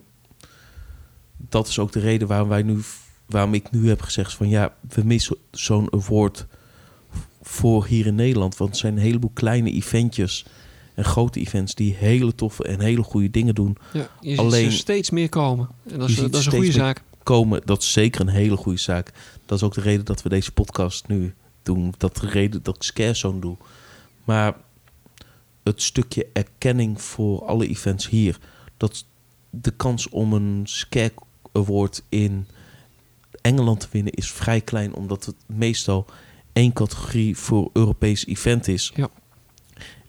dat is ook de reden waarom wij nu, waarom ik nu heb gezegd van ja, we missen zo'n award voor hier in Nederland. Want het zijn een heleboel kleine eventjes en grote events die hele toffe en hele goede dingen doen. Ja, je ziet Alleen- er steeds meer komen. En dat is, dat is een goede meer- zaak. Komen, dat is zeker een hele goede zaak. Dat is ook de reden dat we deze podcast nu doen. Dat de reden dat ik Scarezone doe. Maar het stukje erkenning voor alle events hier. Dat de kans om een Scare Award in Engeland te winnen is vrij klein. Omdat het meestal één categorie voor Europees event is. Ja.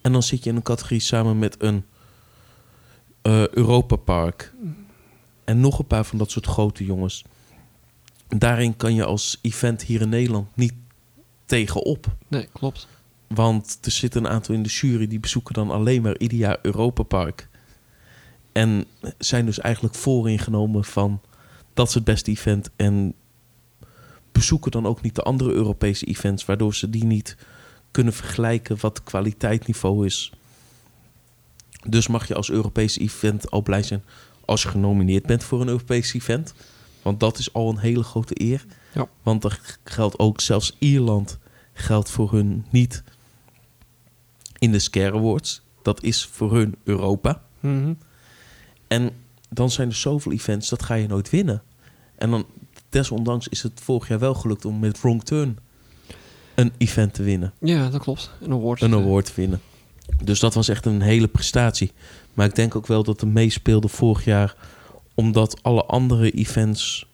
En dan zit je in een categorie samen met een eh Europa Park. En nog een paar van dat soort grote jongens. Daarin kan je als event hier in Nederland niet tegenop. Nee, klopt. Want er zitten een aantal in de jury die bezoeken dan alleen maar ieder jaar Europa Park. En zijn dus eigenlijk vooringenomen van dat is het beste event. En bezoeken dan ook niet de andere Europese events, waardoor ze die niet kunnen vergelijken wat kwaliteitsniveau is. Dus mag je als Europese event al blij zijn als je genomineerd bent voor een Europees event. Want dat is al een hele grote eer. Ja. Want er geldt ook zelfs Ierland geldt voor hun niet in de Scare Awards. Dat is voor hun Europa. Mhm. En dan zijn er zoveel events, dat ga je nooit winnen. En dan, desondanks is het vorig jaar wel gelukt om met Wrong Turn een event te winnen. Ja, dat klopt. Een award. Een award te winnen. Dus dat was echt een hele prestatie. Maar ik denk ook wel dat de meespeelde vorig jaar omdat alle andere events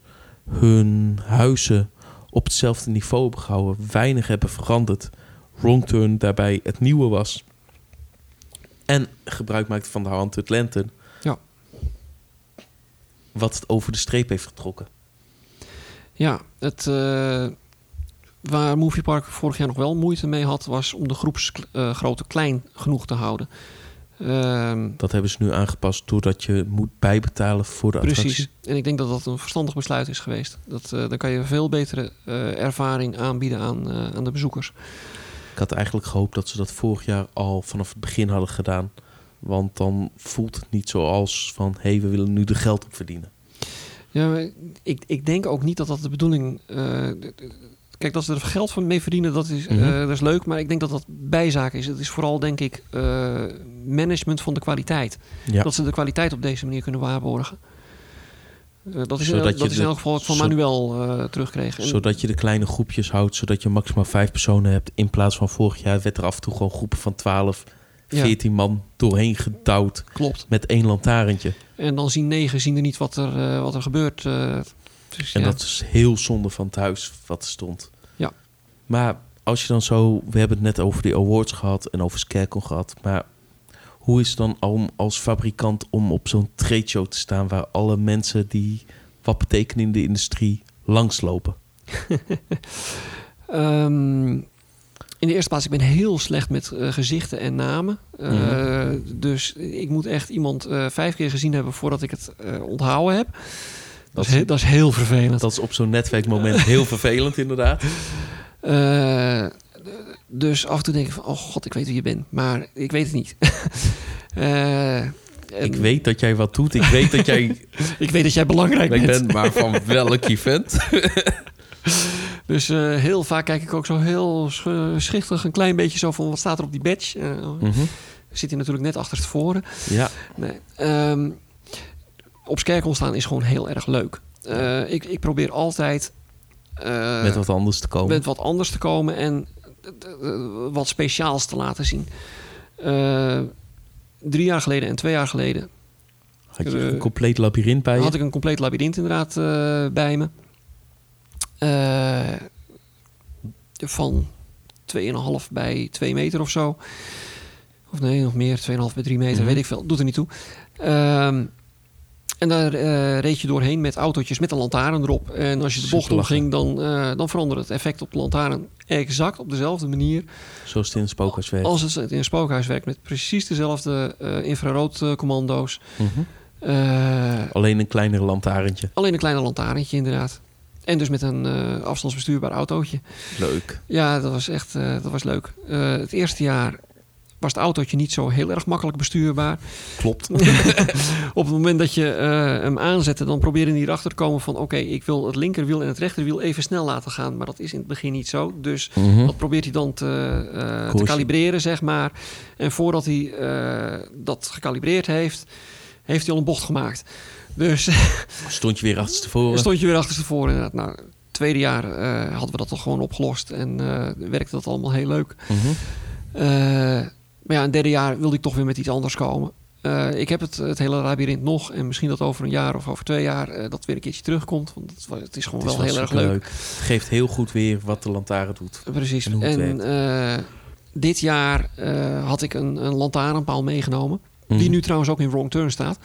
hun huizen op hetzelfde niveau hebben gehouden, weinig hebben veranderd. Wrong Turn daarbij het nieuwe was. En gebruik maakte van de Haunted Lantern. Ja. Wat het over de streep heeft getrokken. Ja, het, eh, waar Movie Park vorig jaar nog wel moeite mee had, was om de groepsgrootte klein genoeg te houden. Ehm, Dat hebben ze nu aangepast doordat je moet bijbetalen voor de precies. attractie. En ik denk dat dat een verstandig besluit is geweest. Dat, eh, dan kan je een veel betere eh, ervaring aanbieden aan, eh, aan de bezoekers. Ik had eigenlijk gehoopt dat ze dat vorig jaar al vanaf het begin hadden gedaan. Want dan voelt het niet zoals van... hé, hey, we willen nu de geld op verdienen. Ja, ik, ik denk ook niet dat dat de bedoeling... eh, kijk, dat ze er geld van mee verdienen, dat is, eh, Mhm. dat is leuk. Maar ik denk dat dat bijzaak is. Het is vooral, denk ik, eh, management van de kwaliteit. Ja, Dat ze de kwaliteit op deze manier kunnen waarborgen. Eh, dat is, in, dat is in elk geval wat van Manuel eh terugkreeg. En- zodat je de kleine groepjes houdt. Zodat je maximaal vijf personen hebt. In plaats van vorig jaar werd er af en toe gewoon groepen van 12, Ja. 14 man doorheen gedouwd. Klopt. Met één lantaarntje. En dan zien negen zien er niet wat er, eh, wat er gebeurt. Dus, En ja. dat is heel zonde van het huis wat er stond. Ja. Maar als je dan zo... We hebben het net over de awards gehad en over Scarecrow gehad. Maar hoe is het dan om als fabrikant om op zo'n trade show te staan... waar alle mensen die wat betekenen in de industrie langslopen? <laughs> Ehm, in de eerste plaats, ik ben heel slecht met eh, gezichten en namen. Eh, Mhm. Dus ik moet echt iemand eh, vijf keer gezien hebben voordat ik het onthouden heb. Dat, is, dat heel vervelend. Dat is op zo'n netwerkmoment heel vervelend inderdaad. Eh, dus af en toe denk ik van, oh god, ik weet wie je bent. Maar ik weet het niet. <laughs> Eh, Ik weet dat jij wat doet. Ik weet dat jij <laughs> ik weet dat jij belangrijk bent. bent, maar van welk event? <laughs> Dus eh, heel vaak kijk ik ook zo heel sch- schichtig een klein beetje zo van, wat staat er op die badge? Mhm. Zit hij natuurlijk net achter tevoren. Ja, Nee. Ehm, op Skerkel staan is gewoon heel erg leuk. Eh, ik, ik probeer altijd eh, met wat anders te komen. met wat anders te komen en wat speciaals te laten zien. Eh, drie jaar geleden en twee jaar geleden Had je een compleet labyrint bij je? had ik een compleet labyrint inderdaad bij me. Van 2,5 bij 2 meter of zo. Of nee, nog meer, 2,5 bij 3 meter, Mhm. weet ik veel. Doet er niet toe. Ehm, en daar eh, reed je doorheen met autootjes met een lantaarn erop. En als je de bocht omging, dan, eh dan veranderde het effect op de lantaarn exact op dezelfde manier. Zoals het in het spookhuis werkt. Als het in een spookhuis werkt met precies dezelfde eh infraroodcommando's. Mhm. Alleen een kleiner lantaarntje. Alleen een kleine lantaarntje, inderdaad. En dus met een afstandsbestuurbaar autootje. Leuk. Ja, dat was echt dat was leuk. Het eerste jaar was het autootje niet zo heel erg makkelijk bestuurbaar. Klopt. <laughs> Op het moment dat je eh, hem aanzette, dan probeerde hij erachter te komen van... oké, ik wil het linkerwiel en het rechterwiel even snel laten gaan. Maar dat is in het begin niet zo. Dus Mhm. dat probeert hij dan te, eh, te kalibreren, zeg maar. En voordat hij eh, dat gekalibreerd heeft, heeft hij al een bocht gemaakt. Dus <laughs> Stond je weer achterstevoren. Stond je weer achterstevoren inderdaad. Nou, het tweede jaar hadden we dat toch gewoon opgelost. En werkte dat allemaal heel leuk. Mhm. Maar ja, een derde jaar wilde ik toch weer met iets anders komen. Eh, ik heb het, het hele labyrint nog. En misschien dat over een jaar of over twee jaar eh, dat weer een keertje terugkomt. Want het, is gewoon Het is wel heel erg leuk. Het geeft heel goed weer wat de lantaarn doet. Precies. En eh, dit jaar eh, had ik een, een lantaarnpaal meegenomen. Die Mhm. nu trouwens ook in Wrong Turn staat.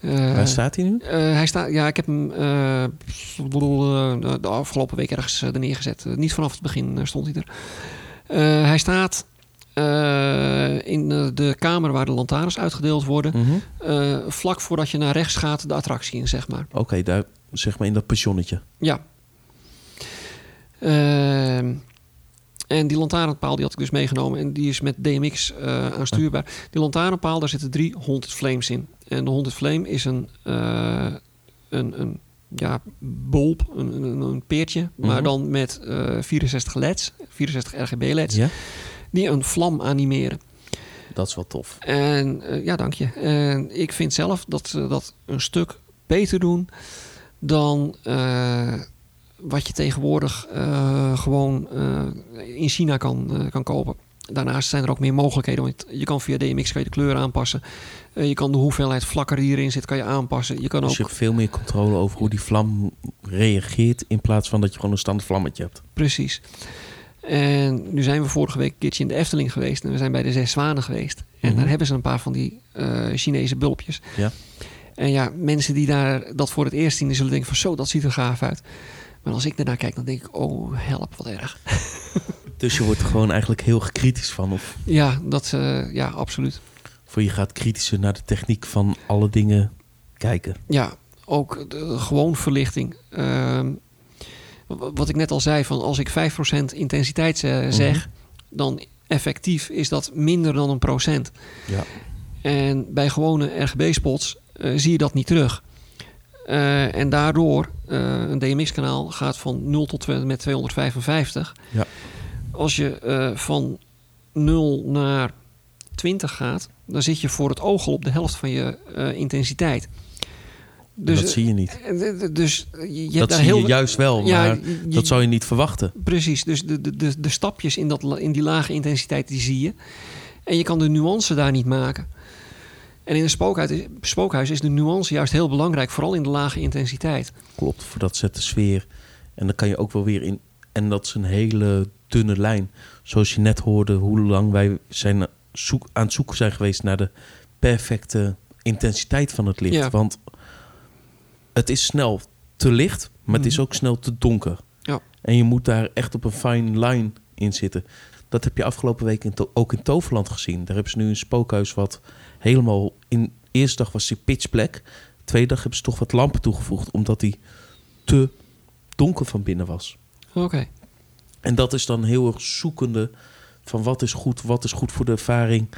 Eh, Waar staat hij nu? Eh, hij staat, ja, ik heb hem eh, eh, de, afgelopen week ergens eh, er neergezet. Eh, niet vanaf het begin eh, stond hij er. Eh, hij staat eh, in de kamer waar de lantaarns uitgedeeld worden. Mhm. eh, vlak voordat je naar rechts gaat, de attractie in, zeg maar. Oké, daar zeg maar in dat pensionnetje. Ja. Ehm, en die lantaarnpaal die had ik dus meegenomen. En die is met DMX eh, aanstuurbaar. Die lantaarnpaal, daar zitten drie 100 flames in. En de 100 flame is een, een, een ja, bulb, een, een, een peertje. Maar Mhm. dan met eh 64 LED's, 64 RGB LED's. Ja? Die een vlam animeren. Dat is wel tof. En eh, ja, dank je. En ik vind zelf dat ze dat een stuk beter doen dan eh, wat je tegenwoordig eh, gewoon in China kan, kan kopen. Daarnaast zijn er ook meer mogelijkheden. Want je kan via DMX kan je de kleur aanpassen. Je kan de hoeveelheid vlakken die erin zit, kan je aanpassen. Je kan Dus ook je hebt veel meer controle over hoe die vlam reageert... in plaats van dat je gewoon een standaard vlammetje hebt. Precies. En nu zijn we vorige week een keertje in de Efteling geweest. En we zijn bij de Zes Zwanen geweest. En Mhm. daar hebben ze een paar van die eh, Chinese bulpjes. Ja. En ja, mensen die daar dat voor het eerst zien... die zullen denken van zo, dat ziet er gaaf uit. Maar als ik ernaar kijk, dan denk ik... oh, help, wat erg. <laughs> Dus je wordt er gewoon eigenlijk heel kritisch van. Of Ja, dat, eh, ja, absoluut. voor je gaat kritischer naar de techniek van alle dingen kijken. Ja, ook de, gewoon verlichting. Ehm, wat ik net al zei, van als ik 5% intensiteit eh, zeg... dan effectief is dat minder dan een procent. Ja. En bij gewone RGB-spots eh, zie je dat niet terug. Eh, en daardoor, eh, een DMX-kanaal gaat van 0 tot met 255. Ja. Als je van 0 naar 20 gaat, dan zit je voor het oog al op de helft van je intensiteit. Dus, dat zie je niet. eh, d- d- dus je, Dat zie heel je juist wel, maar je- dat zou je niet verwachten. Precies, dus de, de, de, de stapjes in, dat, in die lage intensiteit, die zie je. En je kan de nuance daar niet maken. En in een spookhuis, is- spookhuis is de nuance juist heel belangrijk, vooral in de lage intensiteit. Klopt, voor dat zet de sfeer. En dan kan je ook wel weer in... En dat is een hele dunne lijn. Zoals je net hoorde, hoe lang wij zijn zoek, aan het zoeken zijn geweest... naar de perfecte intensiteit van het licht. Ja. Want het is snel te licht, maar het is Mhm. ook snel te donker. Ja. En je moet daar echt op een fine line in zitten. Dat heb je afgelopen week in ook in Toverland gezien. Daar hebben ze nu een spookhuis wat helemaal... In eerste dag was die pitch black. Tweede dag hebben ze toch wat lampen toegevoegd... omdat die te donker van binnen was. Oké, En dat is dan heel erg zoekende van wat is goed, wat is goed voor de ervaring.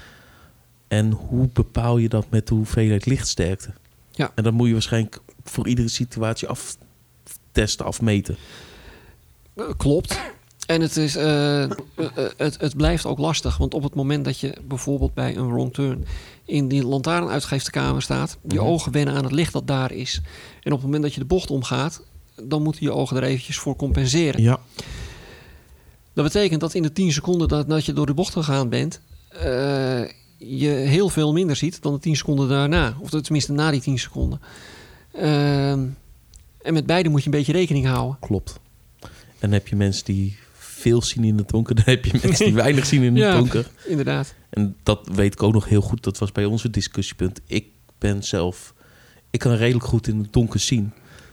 En hoe bepaal je dat met de hoeveelheid lichtsterkte? Ja. En dat moet je waarschijnlijk voor iedere situatie aftesten, afmeten. Eh, klopt. En het, is, eh, eh, het, het blijft ook lastig, want op het moment dat je bijvoorbeeld bij een wrong turn in die lantaarnuitgeefkamer staat, je Mhm. ogen wennen aan het licht dat daar is. En op het moment dat je de bocht omgaat, dan moeten je ogen er eventjes voor compenseren. Ja. Dat betekent dat in de 10 seconden dat, dat je door de bocht gegaan bent, je heel veel minder ziet dan de 10 seconden daarna. Of tenminste na die 10 seconden. Ehm, en met beide moet je een beetje rekening houden. Klopt. En dan heb je mensen die veel zien in het donker. <laughs> Dan heb je mensen die weinig zien in het <laughs> Ja. donker. Inderdaad. En dat weet ik ook nog heel goed. Dat was bij ons een discussiepunt. Ik ben zelf... Ik kan redelijk goed in het donker zien.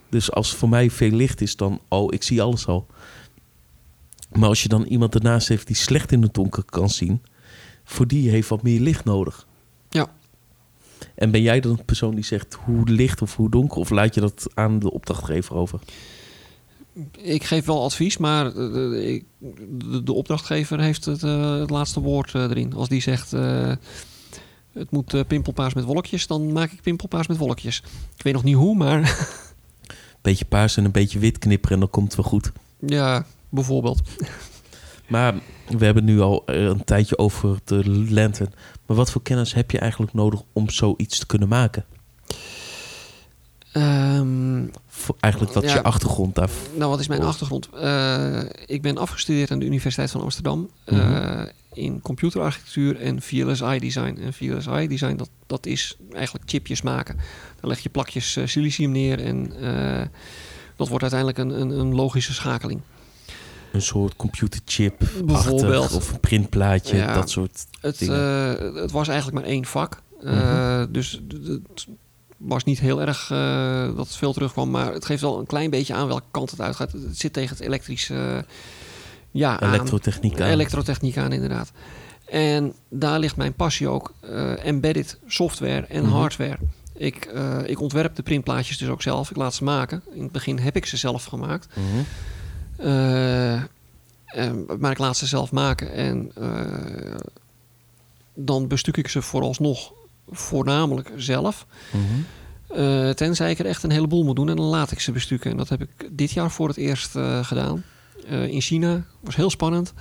Dus als voor mij veel licht is, dan... Oh, ik zie alles al. Maar als je dan iemand ernaast heeft die slecht in het donker kan zien... Voor die heeft wat meer licht nodig. En ben jij dan een persoon die zegt hoe licht of hoe donker? Of laat je dat aan de opdrachtgever over? Ik geef wel advies, maar eh, ik- de, de opdrachtgever heeft het, eh, het laatste woord eh, erin. Als die zegt eh, het moet eh, pimpelpaars met wolkjes, dan maak ik pimpelpaars met wolkjes. Ik weet nog niet hoe, maar <laughs> Beetje paars en een beetje wit knipperen en dan komt het wel goed. ja, bijvoorbeeld. <laughs> Maar we hebben nu al eh, een tijdje over de lantern. Maar wat voor kennis heb je eigenlijk nodig om zoiets te kunnen maken? Ehm, Eigenlijk wat is Ja. je achtergrond daar? nou, wat is mijn achtergrond? Eh, ik ben afgestudeerd aan de Universiteit van Amsterdam eh, Mhm. in computerarchitectuur en VLSI design. En VLSI design, dat, dat is eigenlijk chipjes maken. Dan leg je plakjes eh, silicium neer en dat wordt uiteindelijk een, een, een logische schakeling. Een soort computerchip Bijvoorbeeld. of een printplaatje, Ja. dat soort. Het, dingen. eh, het was eigenlijk maar één vak. Eh, Mhm. Dus het was niet heel erg eh, dat het veel terugkwam. Maar het geeft wel een klein beetje aan welke kant het uitgaat. Het zit tegen het elektrische... ja. Elektrotechniek aan. Elektrotechniek aan, inderdaad. En daar ligt mijn passie ook. embedded software en Mhm. hardware. Ik, ik ontwerp de printplaatjes dus ook zelf. Ik laat ze maken. In het begin heb ik ze zelf gemaakt. Mhm. Eh, maar ik laat ze zelf maken. En eh, dan bestuk ik ze vooralsnog voornamelijk zelf. Mhm. Eh, tenzij ik er echt een heleboel moet doen. En dan laat ik ze bestukken. En dat heb ik dit jaar voor het eerst eh, gedaan. Eh, in China. was heel spannend.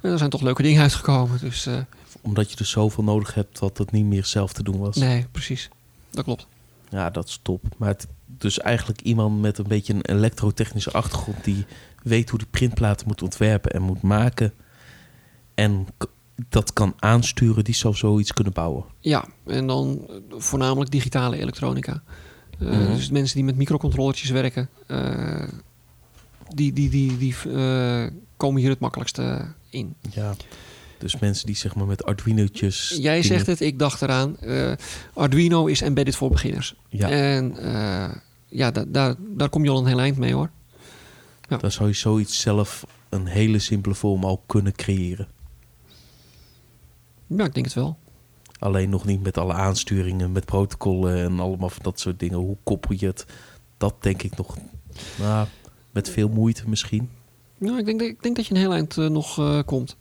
En er zijn toch leuke dingen uitgekomen. Dus eh, Omdat je er zoveel nodig hebt dat het niet meer zelf te doen was. nee, precies. Dat klopt. Ja, dat is top. Maar het, dus eigenlijk iemand met een beetje een elektrotechnische achtergrond die weet hoe die printplaten moet ontwerpen en moet maken. En dat kan aansturen, die zou zoiets kunnen bouwen. Ja, en dan eh, voornamelijk digitale elektronica. Eh, Mhm. Dus mensen die met microcontrollertjes werken, eh, die, die, die, die komen hier het makkelijkste in. Ja. Dus mensen die zeg maar met Arduino'tjes... Jij zegt het, ik dacht eraan. Arduino is embedded voor beginners. Ja, En ja, da- daar, daar kom je al een heel eind mee hoor. Dan zou je zoiets zelf een hele simpele vorm al kunnen creëren. Ja, ik denk het wel. Alleen nog niet met alle aansturingen, met protocollen en allemaal van dat soort dingen. Hoe koppel je het? Dat denk ik nog. Nou, met veel moeite misschien. Nou, ik denk, dat- ik denk dat je een heel eind eh, nog eh, komt.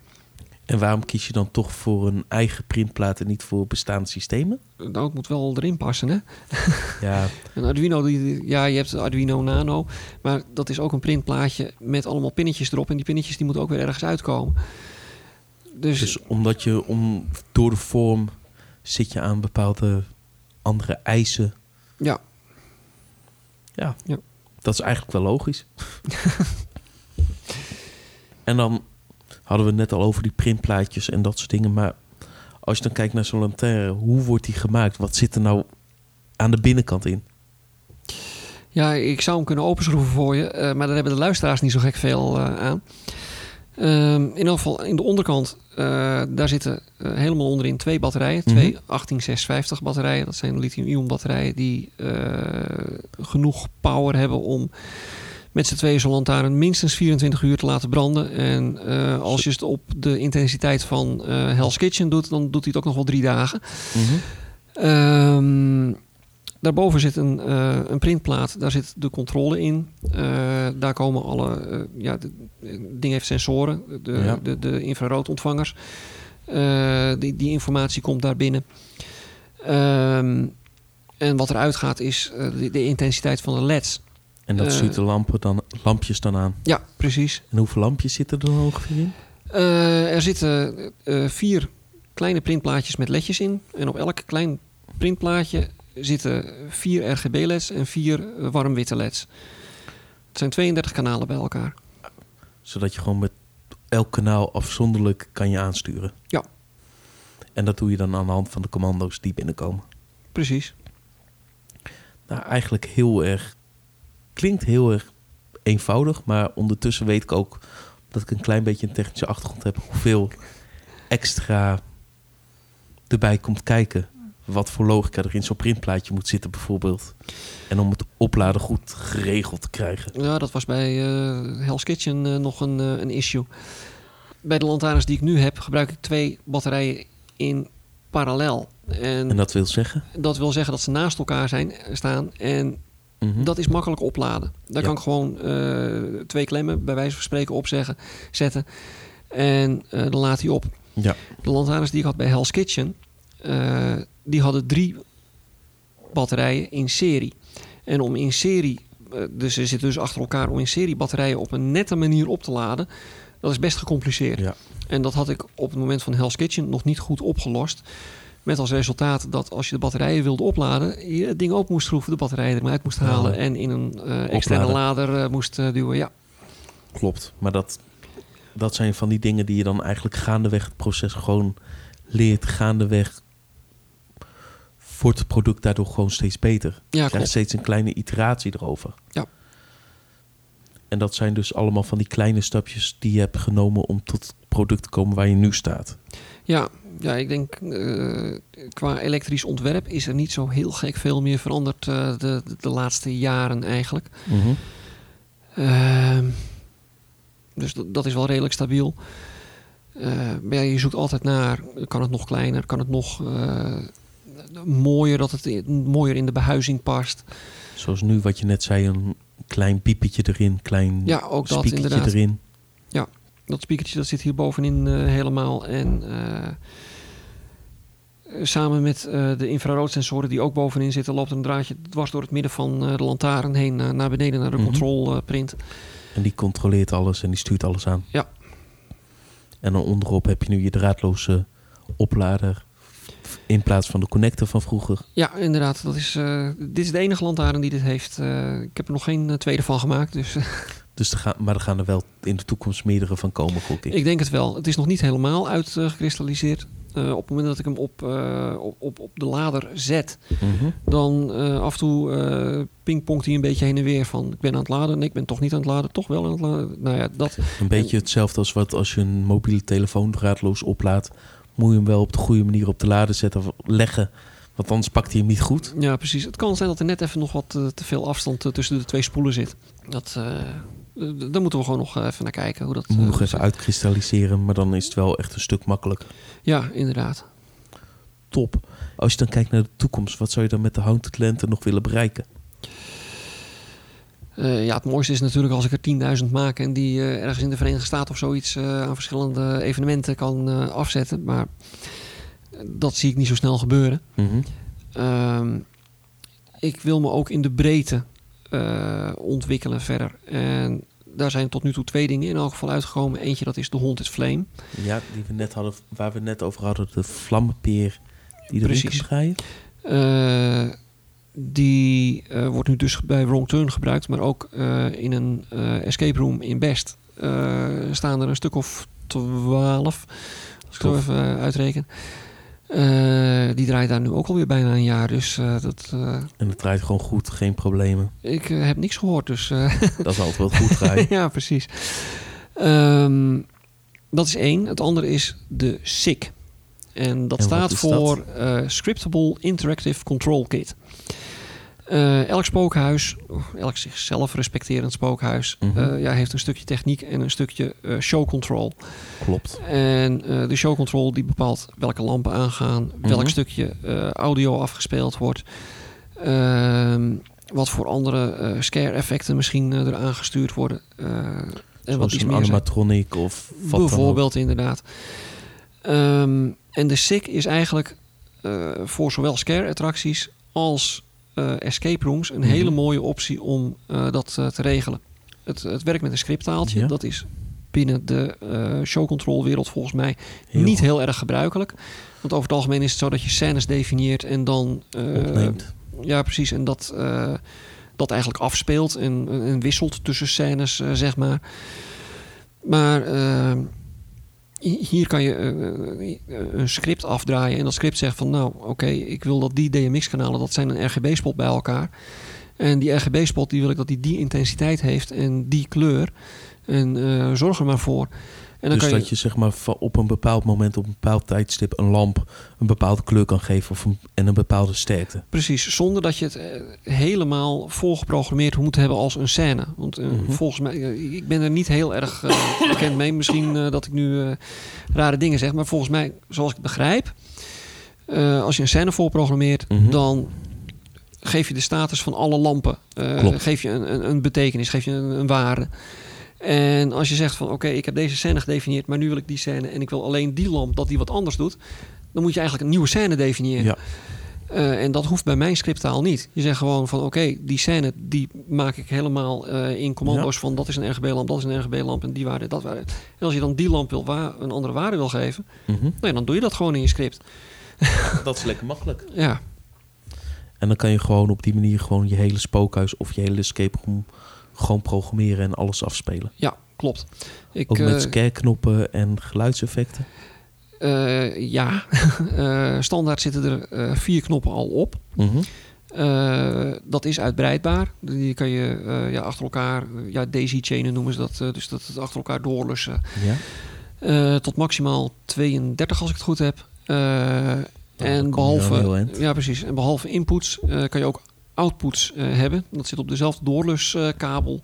En waarom kies je dan toch voor een eigen printplaat en niet voor bestaande systemen? Nou, het moet wel erin passen, hè? Ja, <laughs> Een Arduino, die, ja, je hebt de Arduino Nano, maar dat is ook een printplaatje met allemaal pinnetjes erop. En die pinnetjes die moeten ook weer ergens uitkomen. Dus, dus omdat je om, door de vorm zit je aan bepaalde andere eisen. ja, Ja, Ja. dat is eigenlijk wel logisch. <laughs> en dan hadden we het net al over die printplaatjes en dat soort dingen. Maar als je dan kijkt naar zo'n lantaarn, hoe wordt die gemaakt? Wat zit er nou aan de binnenkant in? ja, ik zou hem kunnen openschroeven voor je, eh, maar daar hebben de luisteraars niet zo gek veel eh, aan. Ehm, in ieder geval in de onderkant, eh, daar zitten helemaal onderin twee batterijen. Twee Mhm. 18650 batterijen. Dat zijn lithium-ion batterijen die genoeg power hebben om met z'n tweeën zo'n lantaarn minstens 24 uur te laten branden. En eh, als je het op de intensiteit van eh Hell's Kitchen doet, dan doet hij het ook nog wel drie dagen. Ehm, daarboven zit een, eh, een printplaat, daar zit de controle in. Daar komen alle, ja, de- het ding heeft sensoren, de, Ja. de, de infraroodontvangers. Die, die informatie komt daar binnen. Ehm, en wat eruit gaat is de, de intensiteit van de leds. En dat Eh. stuurt de lampen dan, lampjes dan aan. Ja, precies. En hoeveel lampjes zitten er dan ongeveer in? Eh, er zitten eh, vier kleine printplaatjes met ledjes in. En op elk klein printplaatje zitten vier RGB-leds en vier warmwitte leds. Het zijn 32 kanalen bij elkaar. Zodat je gewoon met elk kanaal afzonderlijk kan je aansturen. Ja. En dat doe je dan aan de hand van de commando's die binnenkomen. Precies. Nou, eigenlijk heel erg... Klinkt heel erg eenvoudig, maar ondertussen weet ik ook... dat ik een klein beetje een technische achtergrond heb... hoeveel extra erbij komt kijken. Wat voor logica er in zo'n printplaatje moet zitten bijvoorbeeld. En om het opladen goed geregeld te krijgen. Ja, dat was bij eh Hell's Kitchen eh, nog een, eh, een issue. Bij de lantaarns die ik nu heb, gebruik ik twee batterijen in parallel. En, En dat wil zeggen... dat wil zeggen dat ze naast elkaar zijn, staan. En Mhm. Dat is makkelijk opladen. Daar Ja. kan ik gewoon eh, twee klemmen, bij wijze van spreken, opzeggen, zetten. En eh, dan laat hij op. Ja. De lantaarns die ik had bij Hell's Kitchen, eh, die hadden drie batterijen in serie. En om in serie, dus ze zitten dus achter elkaar, om in serie batterijen op een nette manier op te laden, dat is best gecompliceerd. Ja. En dat had ik op het moment van Hell's Kitchen nog niet goed opgelost. Met als resultaat dat als je de batterijen wilde opladen, je het ding open moest schroeven, de batterijen eruit moest halen en in een eh, externe lader eh, moest eh, duwen. Ja, Klopt, maar dat, dat zijn van die dingen die je dan eigenlijk gaandeweg het proces gewoon leert. Gaandeweg wordt het product daardoor gewoon steeds beter. ja Je krijgt steeds een kleine iteratie erover. Ja. En dat zijn dus allemaal van die kleine stapjes die je hebt genomen om tot het product te komen waar je nu staat. Ja, ja, ik denk eh, qua elektrisch ontwerp is er niet zo heel gek veel meer veranderd eh, de, de, laatste jaren eigenlijk. Ehm, dus dat, is wel redelijk stabiel. Eh, maar ja, je zoekt altijd naar, kan het nog kleiner, kan het nog mooier, dat het in- mooier in de behuizing past. Zoals nu wat je net zei, een klein piepetje erin, klein Ja, ook dat spiekertje inderdaad. erin. Dat speakertje dat zit hier bovenin helemaal. En samen met eh, de infraroodsensoren die ook bovenin zitten, loopt een draadje dwars door het midden van eh, de lantaarn heen eh, naar beneden naar de Mhm. controlprint. En die controleert alles en die stuurt alles aan. Ja. En dan onderop heb je nu je draadloze oplader. In plaats van de connector van vroeger. Ja, inderdaad. Dat is, dit is de enige lantaarn die dit heeft. Ik heb er nog geen tweede van gemaakt. Dus <laughs> Dus er gaan, maar er gaan er wel in de toekomst meerdere van komen, gok ik. Ik denk het wel. Het is nog niet helemaal uitgekristalliseerd. Uh, op het moment dat ik hem op, uh, op, op, op de lader zet, Mhm. dan uh, af en toe pingpongt hij een beetje heen en weer van ik ben aan het laden, nee, ik ben toch niet aan het laden, toch wel aan het laden. Nou ja, dat. Een beetje hetzelfde als wat als je een mobiele telefoon draadloos oplaadt, moet je hem wel op de goede manier op de lader zetten of leggen. Want anders pakt hij hem niet goed. Ja, precies. Het kan zijn dat er net even nog wat te veel afstand tussen de twee spoelen zit. Dat, daar moeten we gewoon nog even naar kijken. Hoe dat, moet nog even uitkristalliseren, maar dan is het wel echt een stuk makkelijker. Ja, inderdaad. Top. Als je dan kijkt naar de toekomst, wat zou je dan met de Haunted Lantern nog willen bereiken? Uh, ja, het mooiste is natuurlijk als ik er 10.000 maak en die uh, ergens in de Verenigde Staten of zoiets uh, aan verschillende evenementen kan afzetten. Maar dat zie ik niet zo snel gebeuren. Mm -hmm. uh, ik wil me ook in de breedte uh, ontwikkelen verder. En daar zijn tot nu toe twee dingen in elk geval uitgekomen. Eentje dat is de Haunted Flame. Ja, die we net hadden, waar we net over hadden, de vlammenpeer die erin Precies. kan. Uh, die uh, wordt nu dus bij Wrong Turn gebruikt, maar ook in een escape room in Best staan er een stuk of twaalf. Als ik zo even uitreken. Uh, die draait daar nu ook alweer bijna een jaar. Dus, uh, dat, uh, en het draait gewoon goed, geen problemen. Ik heb niks gehoord, dus... <laughs> dat is altijd wel goed draaien. <laughs> ja, precies. Um, dat is één. Het andere is de SICK. En dat en staat voor dat? Scriptable Interactive Control Kit. Uh, elk spookhuis, elk zichzelf respecterend spookhuis, Mhm. uh, ja, heeft een stukje techniek en een stukje uh, show control. Klopt. En de show control die bepaalt welke lampen aangaan, welk Mhm. stukje audio afgespeeld wordt. Ehm, wat voor andere scare effecten misschien eraan gestuurd worden. en Zoals wat iets een meer zijn. animatronic of wat. Bijvoorbeeld, inderdaad. Um, en de SICK is eigenlijk voor zowel scare-attracties als uh, escape rooms een Mhm. hele mooie optie om uh, dat te regelen. Het, het werkt met een scripttaaltje. Ja. Dat is binnen de show control wereld volgens mij Heel niet goed. heel erg gebruikelijk. Want over het algemeen is het zo dat je scènes definieert en dan... uh. Ja, precies. En dat, uh, dat eigenlijk afspeelt en, en wisselt tussen scènes, uh, zeg maar. Maar uh, hier kan je uh, een script afdraaien en dat script zegt van... nou, oké, ik wil dat die DMX-kanalen, dat zijn een RGB-spot bij elkaar. En die RGB-spot, die wil ik dat die die intensiteit heeft en die kleur. En uh, zorg er maar voor. En dan dus kan dat je zeg maar op een bepaald moment, op een bepaald tijdstip, een lamp een bepaalde kleur kan geven of een, en een bepaalde sterkte. Precies, zonder dat je het uh, helemaal volgeprogrammeerd moet hebben als een scène. Want uh, Mhm. mm -hmm. volgens mij, uh, ik ben er niet heel erg uh, <coughs> bekend mee. Misschien uh, dat ik nu rare dingen zeg, maar volgens mij, zoals ik het begrijp, als je een scène volprogrammeert, Mhm. mm -hmm. dan geef je de status van alle lampen, geef je een, een, een, betekenis, geef je een, een waarde. En als je zegt van oké, okay, ik heb deze scène gedefinieerd, maar nu wil ik die scène en ik wil alleen die lamp dat die wat anders doet, dan moet je eigenlijk een nieuwe scène definiëren. Ja. Uh, en dat hoeft bij mijn scripttaal niet. Je zegt gewoon van oké, okay, die scène die maak ik helemaal uh, in commando's ja. van dat is een RGB-lamp, dat is een RGB-lamp en die waarde, dat waarde. En als je dan die lamp wil waar, een andere waarde wil geven, mm -hmm. nou ja, dan doe je dat gewoon in je script. <laughs> dat is lekker makkelijk. Ja. En dan kan je gewoon op die manier gewoon je hele spookhuis of je hele escape room gewoon programmeren en alles afspelen. Ja, klopt. Ik, Ook met uh, scare-knoppen en geluidseffecten? Uh, ja, uh, <laughs> standaard zitten er uh, vier knoppen al op. Mm -hmm. dat is uitbreidbaar. Die kan je ja, achter elkaar, ja, daisy-chainen noemen ze dat. dus dat het achter elkaar doorlussen. Ja. tot maximaal 32 als ik het goed heb. en behalve, ja, precies. En behalve inputs kan je ook outputs hebben. Dat zit op dezelfde doorluskabel.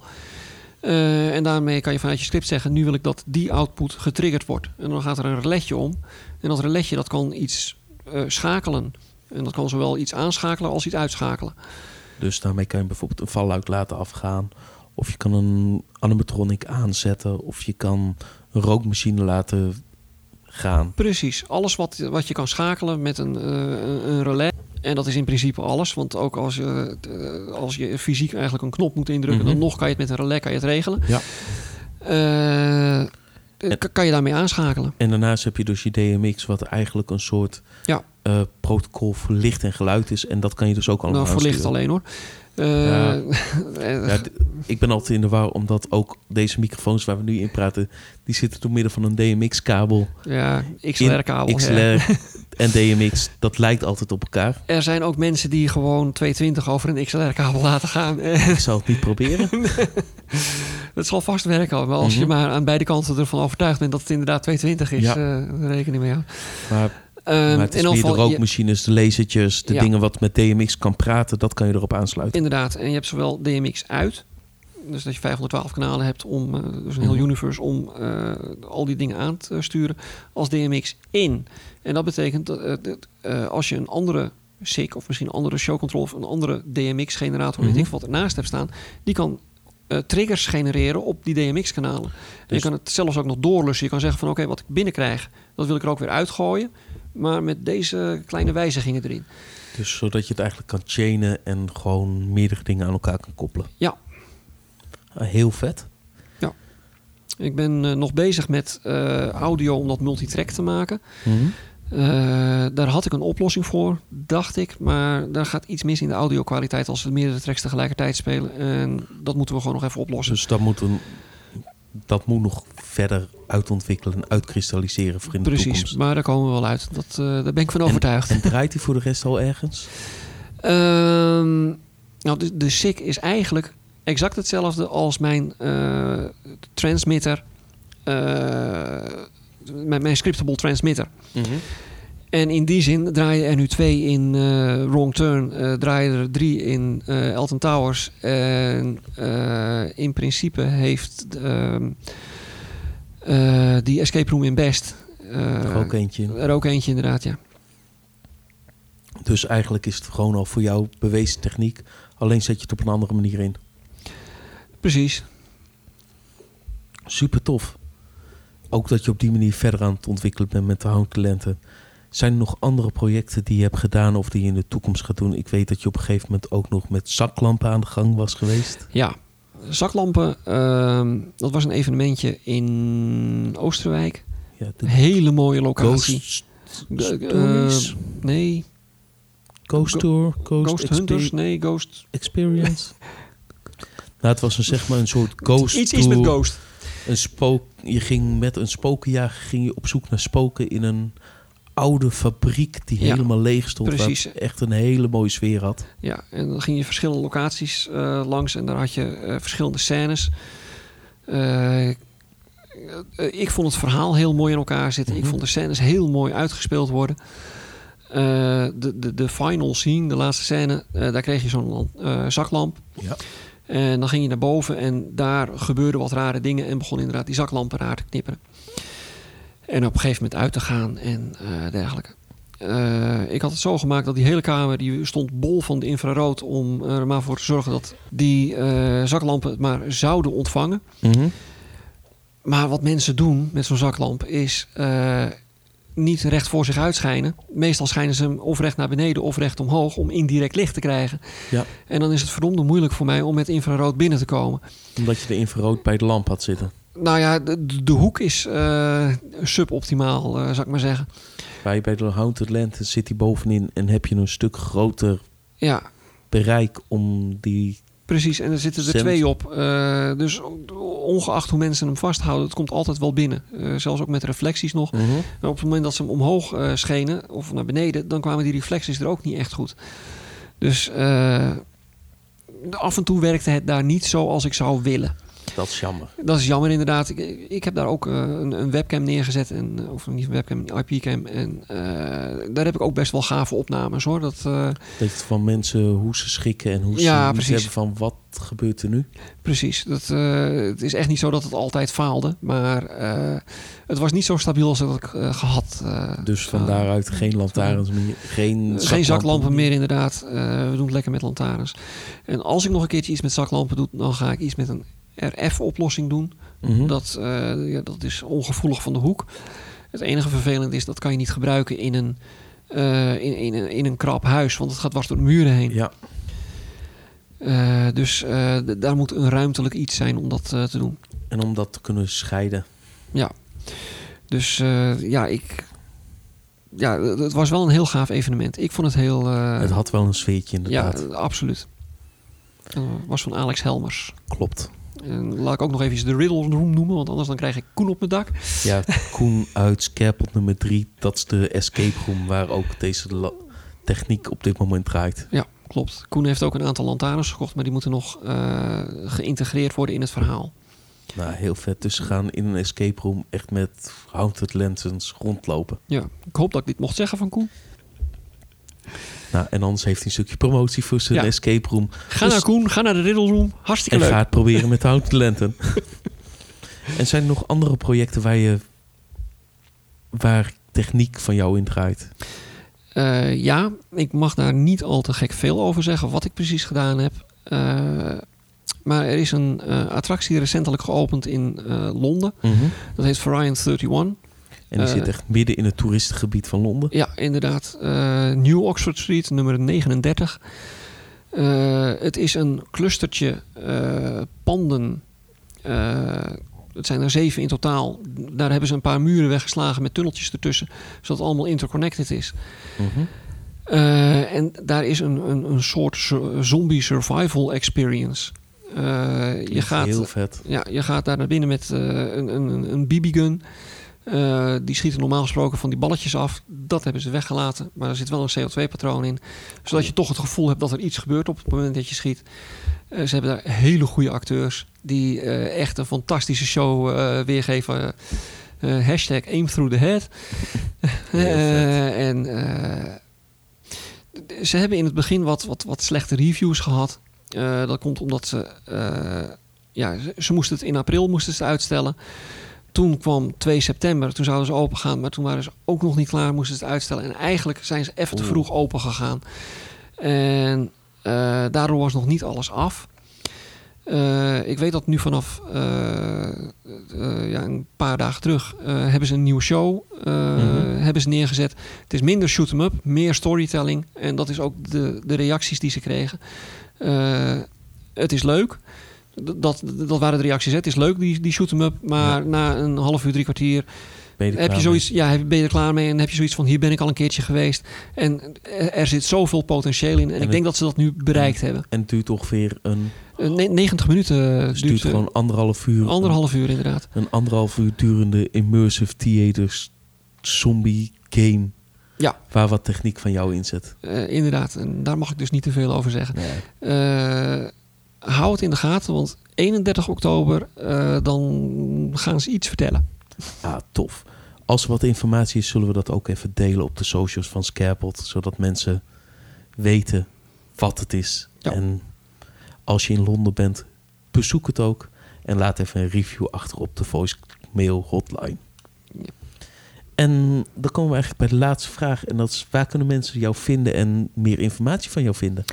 Uh, en daarmee kan je vanuit je script zeggen... nu wil ik dat die output getriggerd wordt. En dan gaat er een reletje om. En dat reletje dat kan iets uh, schakelen. En dat kan zowel iets aanschakelen als iets uitschakelen. Dus daarmee kan je bijvoorbeeld een valluik laten afgaan. Of je kan een animatronic aanzetten. Of je kan een rookmachine laten gaan. Precies. Alles wat, wat je kan schakelen met een, uh, een relais. En dat is in principe alles. Want ook als je, uh, als je fysiek eigenlijk een knop moet indrukken... Mhm. dan nog kan je het met een relais kan je het regelen. Ja. Uh, kan je daarmee aanschakelen. En daarnaast heb je dus je DMX... wat eigenlijk een soort ja. eh, protocol voor licht en geluid is. En dat kan je dus ook allemaal Nou, voor licht alleen hoor. Eh, Ja. <laughs> eh, Ja, ik ben altijd in de war, omdat ook deze microfoons waar we nu in praten, die zitten door middel van een DMX-kabel. ja, XLR-kabel. XLR ja. <laughs> en DMX, dat lijkt altijd op elkaar. Er zijn ook mensen die gewoon 220 over een XLR-kabel laten gaan. Ik zal het niet proberen. <laughs> dat zal vast werken. Maar als je Mhm. maar aan beide kanten ervan overtuigd bent dat het inderdaad 220 is, Ja. eh rekening mee. Maar, Ehm, maar het is in meer de geval, rookmachines, de lasertjes, de Ja. dingen wat met DMX kan praten, dat kan je erop aansluiten. Inderdaad, en je hebt zowel DMX uit, dus dat je 512 kanalen hebt om, eh, dus een heel Mhm. universe om eh, al die dingen aan te sturen, als DMX in. En dat betekent dat eh, dat, als je een andere SIG of misschien een andere show control of een andere DMX-generator, weet Mhm. ik wat ernaast hebt staan, die kan triggers genereren op die DMX-kanalen. En je Dus- kan het zelfs ook nog doorlussen. Je kan zeggen van oké, wat ik binnenkrijg, dat wil ik er ook weer uitgooien. Maar met deze kleine wijzigingen erin. Dus zodat je het eigenlijk kan chainen en gewoon meerdere dingen aan elkaar kan koppelen. Ja. Ah, heel vet. Ik ben eh, nog bezig met eh, audio om dat multitrack te maken. Mhm. Eh, daar had ik een oplossing voor, dacht ik. Maar daar gaat iets mis in de audio-kwaliteit als we meerdere tracks tegelijkertijd spelen. En dat moeten we gewoon nog even oplossen. Dus dat moet, een, dat moet nog verder uitontwikkelen en uitkristalliseren voor in de Precies, toekomst. maar daar komen we wel uit. Dat, eh, daar ben ik van overtuigd. En draait hij voor de rest al ergens? <laughs> Ehm, nou, de, de SIG is eigenlijk exact hetzelfde als mijn eh, transmitter. eh, mijn, mijn scriptable transmitter. En in die zin draaien er nu twee in eh, Wrong Turn, eh draaien er drie in eh, Elton Towers. En in principe heeft ehm, eh, die Escape Room in Best Er ook eentje er ook eentje inderdaad, ja. Dus eigenlijk is het gewoon al voor jou bewezen techniek. Alleen zet je het op een andere manier in. Precies. Super tof. Ook dat je op die manier verder aan het ontwikkelen bent met de houttalenten. Zijn er nog andere projecten die je hebt gedaan of die je in de toekomst gaat doen? Ik weet dat je op een gegeven moment ook nog met zaklampen aan de gang was geweest. Ja, zaklampen, ehm, dat was een evenementje in Oosterwijk. Ja, de hele mooie locatie. Ghost Eh, Stories? nee, Ghost Tour? Ghost, Hunters, nee, Ghost... Experience? <laughs> nou, het was een, zeg maar een soort Ghost Iets, iets met Ghost. Een spook, je ging met een spokenjager ging je op zoek naar spoken in een oude fabriek die Ja, helemaal leeg stond. precies. Waar echt een hele mooie sfeer had. Ja, en dan ging je verschillende locaties eh, langs en daar had je eh, verschillende scènes. Eh, ik vond het verhaal heel mooi in elkaar zitten. Ik Mhm. vond de scènes heel mooi uitgespeeld worden. De, de, de final scene, de laatste scène, daar kreeg je zo'n zaklamp. Ja. En dan ging je naar boven en daar gebeurden wat rare dingen en begon inderdaad die zaklampen raar te knipperen. En op een gegeven moment uit te gaan en eh, dergelijke. Eh, ik had het zo gemaakt dat die hele kamer die stond bol van de infrarood om er maar voor te zorgen dat die eh, zaklampen het maar zouden ontvangen. Mhm. Maar wat mensen doen met zo'n zaklamp is eh, niet recht voor zich uitschijnen. Meestal schijnen ze hem of recht naar beneden of recht omhoog om indirect licht te krijgen. Ja. En dan is het verdomde moeilijk voor mij om met infrarood binnen te komen. Omdat je de infrarood bij de lamp had zitten. Nou ja, de, hoek is eh, suboptimaal, eh zou ik maar zeggen. Je bij de Haunted Land zit die bovenin en heb je een stuk groter Ja, bereik om die... precies. En er zitten er Cent. twee op. Eh, dus ongeacht hoe mensen hem vasthouden, het komt altijd wel binnen. Zelfs ook met reflecties nog. Maar op het moment dat ze hem omhoog schenen of naar beneden, dan kwamen die reflecties er ook niet echt goed. Dus af en toe werkte het daar niet zoals ik zou willen. Dat is jammer. Dat is jammer inderdaad. Ik, ik heb daar ook eh, een, een webcam neergezet. En, eh, of niet een webcam, een IP-cam. En eh, daar heb ik ook best wel gave opnames hoor. Dat, eh, Dat van mensen hoe ze schikken en hoe ze Ja, iets precies. hebben van wat gebeurt er nu. precies. Dat, het is echt niet zo dat het altijd faalde. Maar het was niet zo stabiel als dat ik eh, gehad. eh, Dus van daaruit geen lantaarns meer, geen, Geen zaklampen meer inderdaad. We doen het lekker met lantaarns. En als ik nog een keertje iets met zaklampen doe, dan ga ik iets met een RF-oplossing doen. Mhm. Dat, eh, ja, dat is ongevoelig van de hoek. Het enige vervelend is dat kan je niet gebruiken in een, eh, in, in, een- in een krap huis, want het gaat dwars door de muren heen. Ja, Eh, dus daar moet een ruimtelijk iets zijn om dat te doen. en om dat te kunnen scheiden. Ja. Dus ja, ik ja, het was wel een heel gaaf evenement. Ik vond het heel... het had wel een sfeertje ja, inderdaad. absoluut. Het was van Alex Helmers. Klopt. En laat ik ook nog even de Riddle Room noemen, want anders dan krijg ik Koen op mijn dak. Ja, Koen uit Scarepot nummer 3. Dat is de escape room waar ook deze techniek op dit moment draait. Ja, klopt. Koen heeft ook een aantal lantaarns gekocht, maar die moeten nog eh, geïntegreerd worden in het verhaal. Nou, heel vet. Dus ze gaan in een escape room echt met haunted lanterns rondlopen. Ja, ik hoop dat ik dit mocht zeggen van Koen. Nou, en anders heeft hij een stukje promotie voor zijn Ja. escape room. Ga Dus- naar Koen, ga naar de Riddle Room. Hartstikke En leuk. ga het proberen met haunted lantern. <laughs> en zijn er nog andere projecten waar je... waar techniek van jou in draait? Eh, ja, ik mag daar niet al te gek veel over zeggen wat ik precies gedaan heb. Eh, maar er is een eh, attractie recentelijk geopend in Londen. Dat heet Variant 31. En die Eh, zit echt midden in het toeristengebied van Londen. Ja, inderdaad. Eh, New Oxford Street, nummer 39. Eh, het is een clustertje panden. Het zijn er zeven in totaal. Daar hebben ze een paar muren weggeslagen met tunneltjes ertussen. Zodat het allemaal interconnected is. Mhm. En daar is een, een, een soort zo- zombie survival experience. Eh, je, gaat, Heel vet. ja, je gaat daar naar binnen met een, een, een BB-gun. Eh, die schieten normaal gesproken van die balletjes af. Dat hebben ze weggelaten. Maar er zit wel een CO2-patroon in. Zodat je toch het gevoel hebt dat er iets gebeurt op het moment dat je schiet. Eh, ze hebben daar hele goede acteurs. Die eh, echt een fantastische show weergeven. Hashtag aim through the head. En ze hebben in het begin wat, wat, wat slechte reviews gehad. Eh, dat komt omdat ze... ja, ze, moesten het in april moesten ze uitstellen. Toen kwam 2 september, toen zouden ze open gaan, maar toen waren ze ook nog niet klaar, moesten ze het uitstellen. En eigenlijk zijn ze even te vroeg open gegaan. En eh, daardoor was nog niet alles af. Eh, ik weet dat nu vanaf eh, ja, een paar dagen terug hebben ze een nieuwe show Mhm. hebben ze neergezet. Het is minder shoot 'em up, meer storytelling. En dat is ook de, de reacties die ze kregen. Het is leuk. Dat, dat waren de reacties. Het is leuk, die, die shoot 'em up. Maar Ja. na een half uur, drie kwartier Ben je er heb je zoiets, ja, heb- ben je er klaar mee en heb je zoiets van hier ben ik al een keertje geweest. En er, zit zoveel potentieel in. En, ik denk dat ze dat nu bereikt hebben. En het duurt ongeveer een... Eh, ne- 90 minuten Het duurt duurt eh, gewoon anderhalf uur. anderhalf uur inderdaad. Een anderhalf uur durende immersive theaters zombie game. Ja. Waar wat techniek van jou in zit. Eh, inderdaad, en daar mag ik dus niet te veel over zeggen. Nee. Eh, hou het in de gaten, want 31 oktober eh, dan gaan ze iets vertellen. Ah, tof. Als er wat informatie is, zullen we dat ook even delen op de socials van Scarepot. Zodat mensen weten wat het is. Ja. En als je in Londen bent, bezoek het ook. En laat even een review achter op de voicemail hotline. Ja. En dan komen we eigenlijk bij de laatste vraag. En dat is, waar kunnen mensen jou vinden en meer informatie van jou vinden?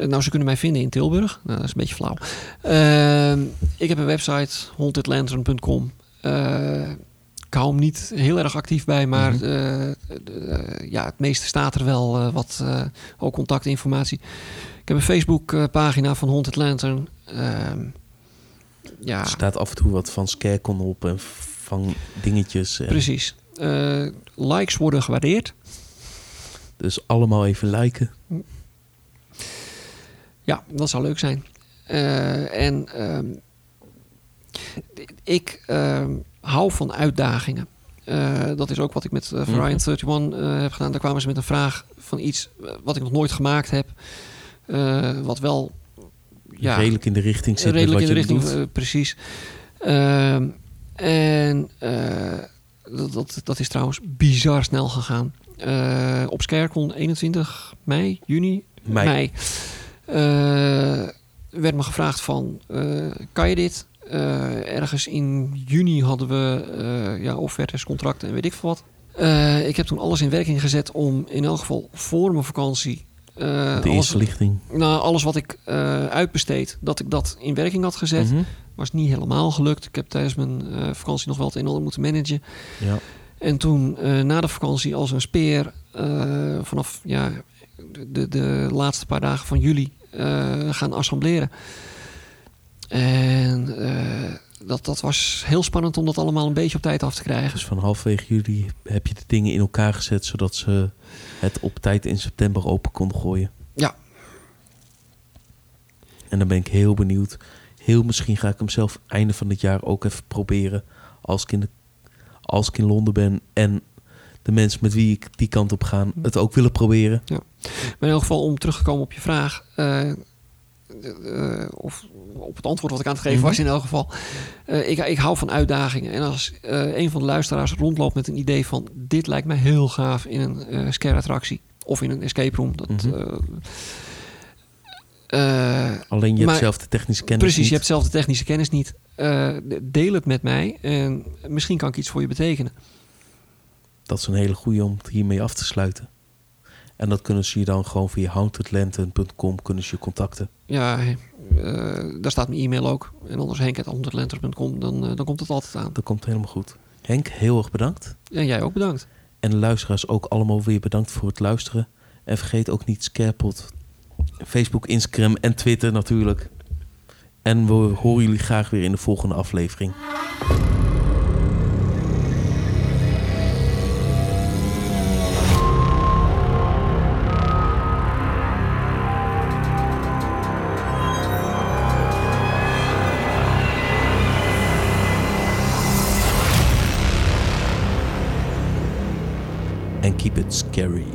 Eh, nou, ze kunnen mij vinden in Tilburg. Nou, dat is een beetje flauw. Ehm, ik heb een website, hauntedlantern.com. Eh ik hou hem niet heel erg actief bij, maar Mhm. eh, ja, het meeste staat er wel wat ook contactinformatie. Ik heb een Facebook-pagina van Haunted Lantern. Ehm, ja, Er staat af en toe wat van Scarecon op en van dingetjes. En precies. Likes worden gewaardeerd. Dus allemaal even liken. Ja, dat zou leuk zijn. Eh, en ehm, ik ehm, hou van uitdagingen. Eh, dat is ook wat ik met uh, Variant 31 eh, heb gedaan. Daar kwamen ze met een vraag van iets eh, wat ik nog nooit gemaakt heb. Eh, wat wel ja, redelijk in de richting zit redelijk wat in de je richting, eh, precies. Ehm, en eh, dat, dat, dat is trouwens bizar snel gegaan. Eh, op Scarecon 21 mei, juni, Mei. mei. Eh, werd me gevraagd van, eh, kan je dit? Eh, ergens in juni hadden we ja, offertes, contracten en weet ik veel wat. Ik heb toen alles in werking gezet om in elk geval voor mijn vakantie... de alles, eerste lichting. nou, alles wat ik eh, uitbesteed, dat ik dat in werking had gezet. Mhm. Was niet helemaal gelukt. Ik heb tijdens mijn vakantie nog wel het een en ander moeten managen. Ja. En toen na de vakantie als een speer vanaf ja, de, de laatste paar dagen van juli gaan assembleren. En eh, dat, dat was heel spannend om dat allemaal een beetje op tijd af te krijgen. Dus van halfwege juli heb je de dingen in elkaar gezet... zodat ze het op tijd in september open konden gooien. Ja. En dan ben ik heel benieuwd. Heel misschien ga ik hem zelf einde van het jaar ook even proberen... als ik in, de, als ik in Londen ben en de mensen met wie ik die kant op ga... het ook willen proberen. Maar in elk geval, om terug te komen op je vraag... eh, of op het antwoord wat ik aan het geven Mhm. was in elk geval. Eh, ik, ik hou van uitdagingen. En als een van de luisteraars rondloopt met een idee van... dit lijkt mij heel gaaf in een scare attractie... of in een escape room. Dat, Mhm. Alleen je hebt Maar- zelf de technische kennis Precies, niet. je hebt zelf de technische kennis niet. Deel het met mij en misschien kan ik iets voor je betekenen. Dat is een hele goede om hiermee af te sluiten. En dat kunnen ze je dan gewoon via hauntedlantern.com kunnen ze je contacten. Ja, eh, daar staat mijn e-mail ook. En anders henk.honderdlenter.com, dan, eh, dan komt het altijd aan. Dat komt helemaal goed. Henk, heel erg bedankt. En jij ook bedankt. En de luisteraars ook allemaal weer bedankt voor het luisteren. En vergeet ook niet Scarepot. Facebook, Instagram en Twitter natuurlijk. En we horen jullie graag weer in de volgende aflevering. Scary.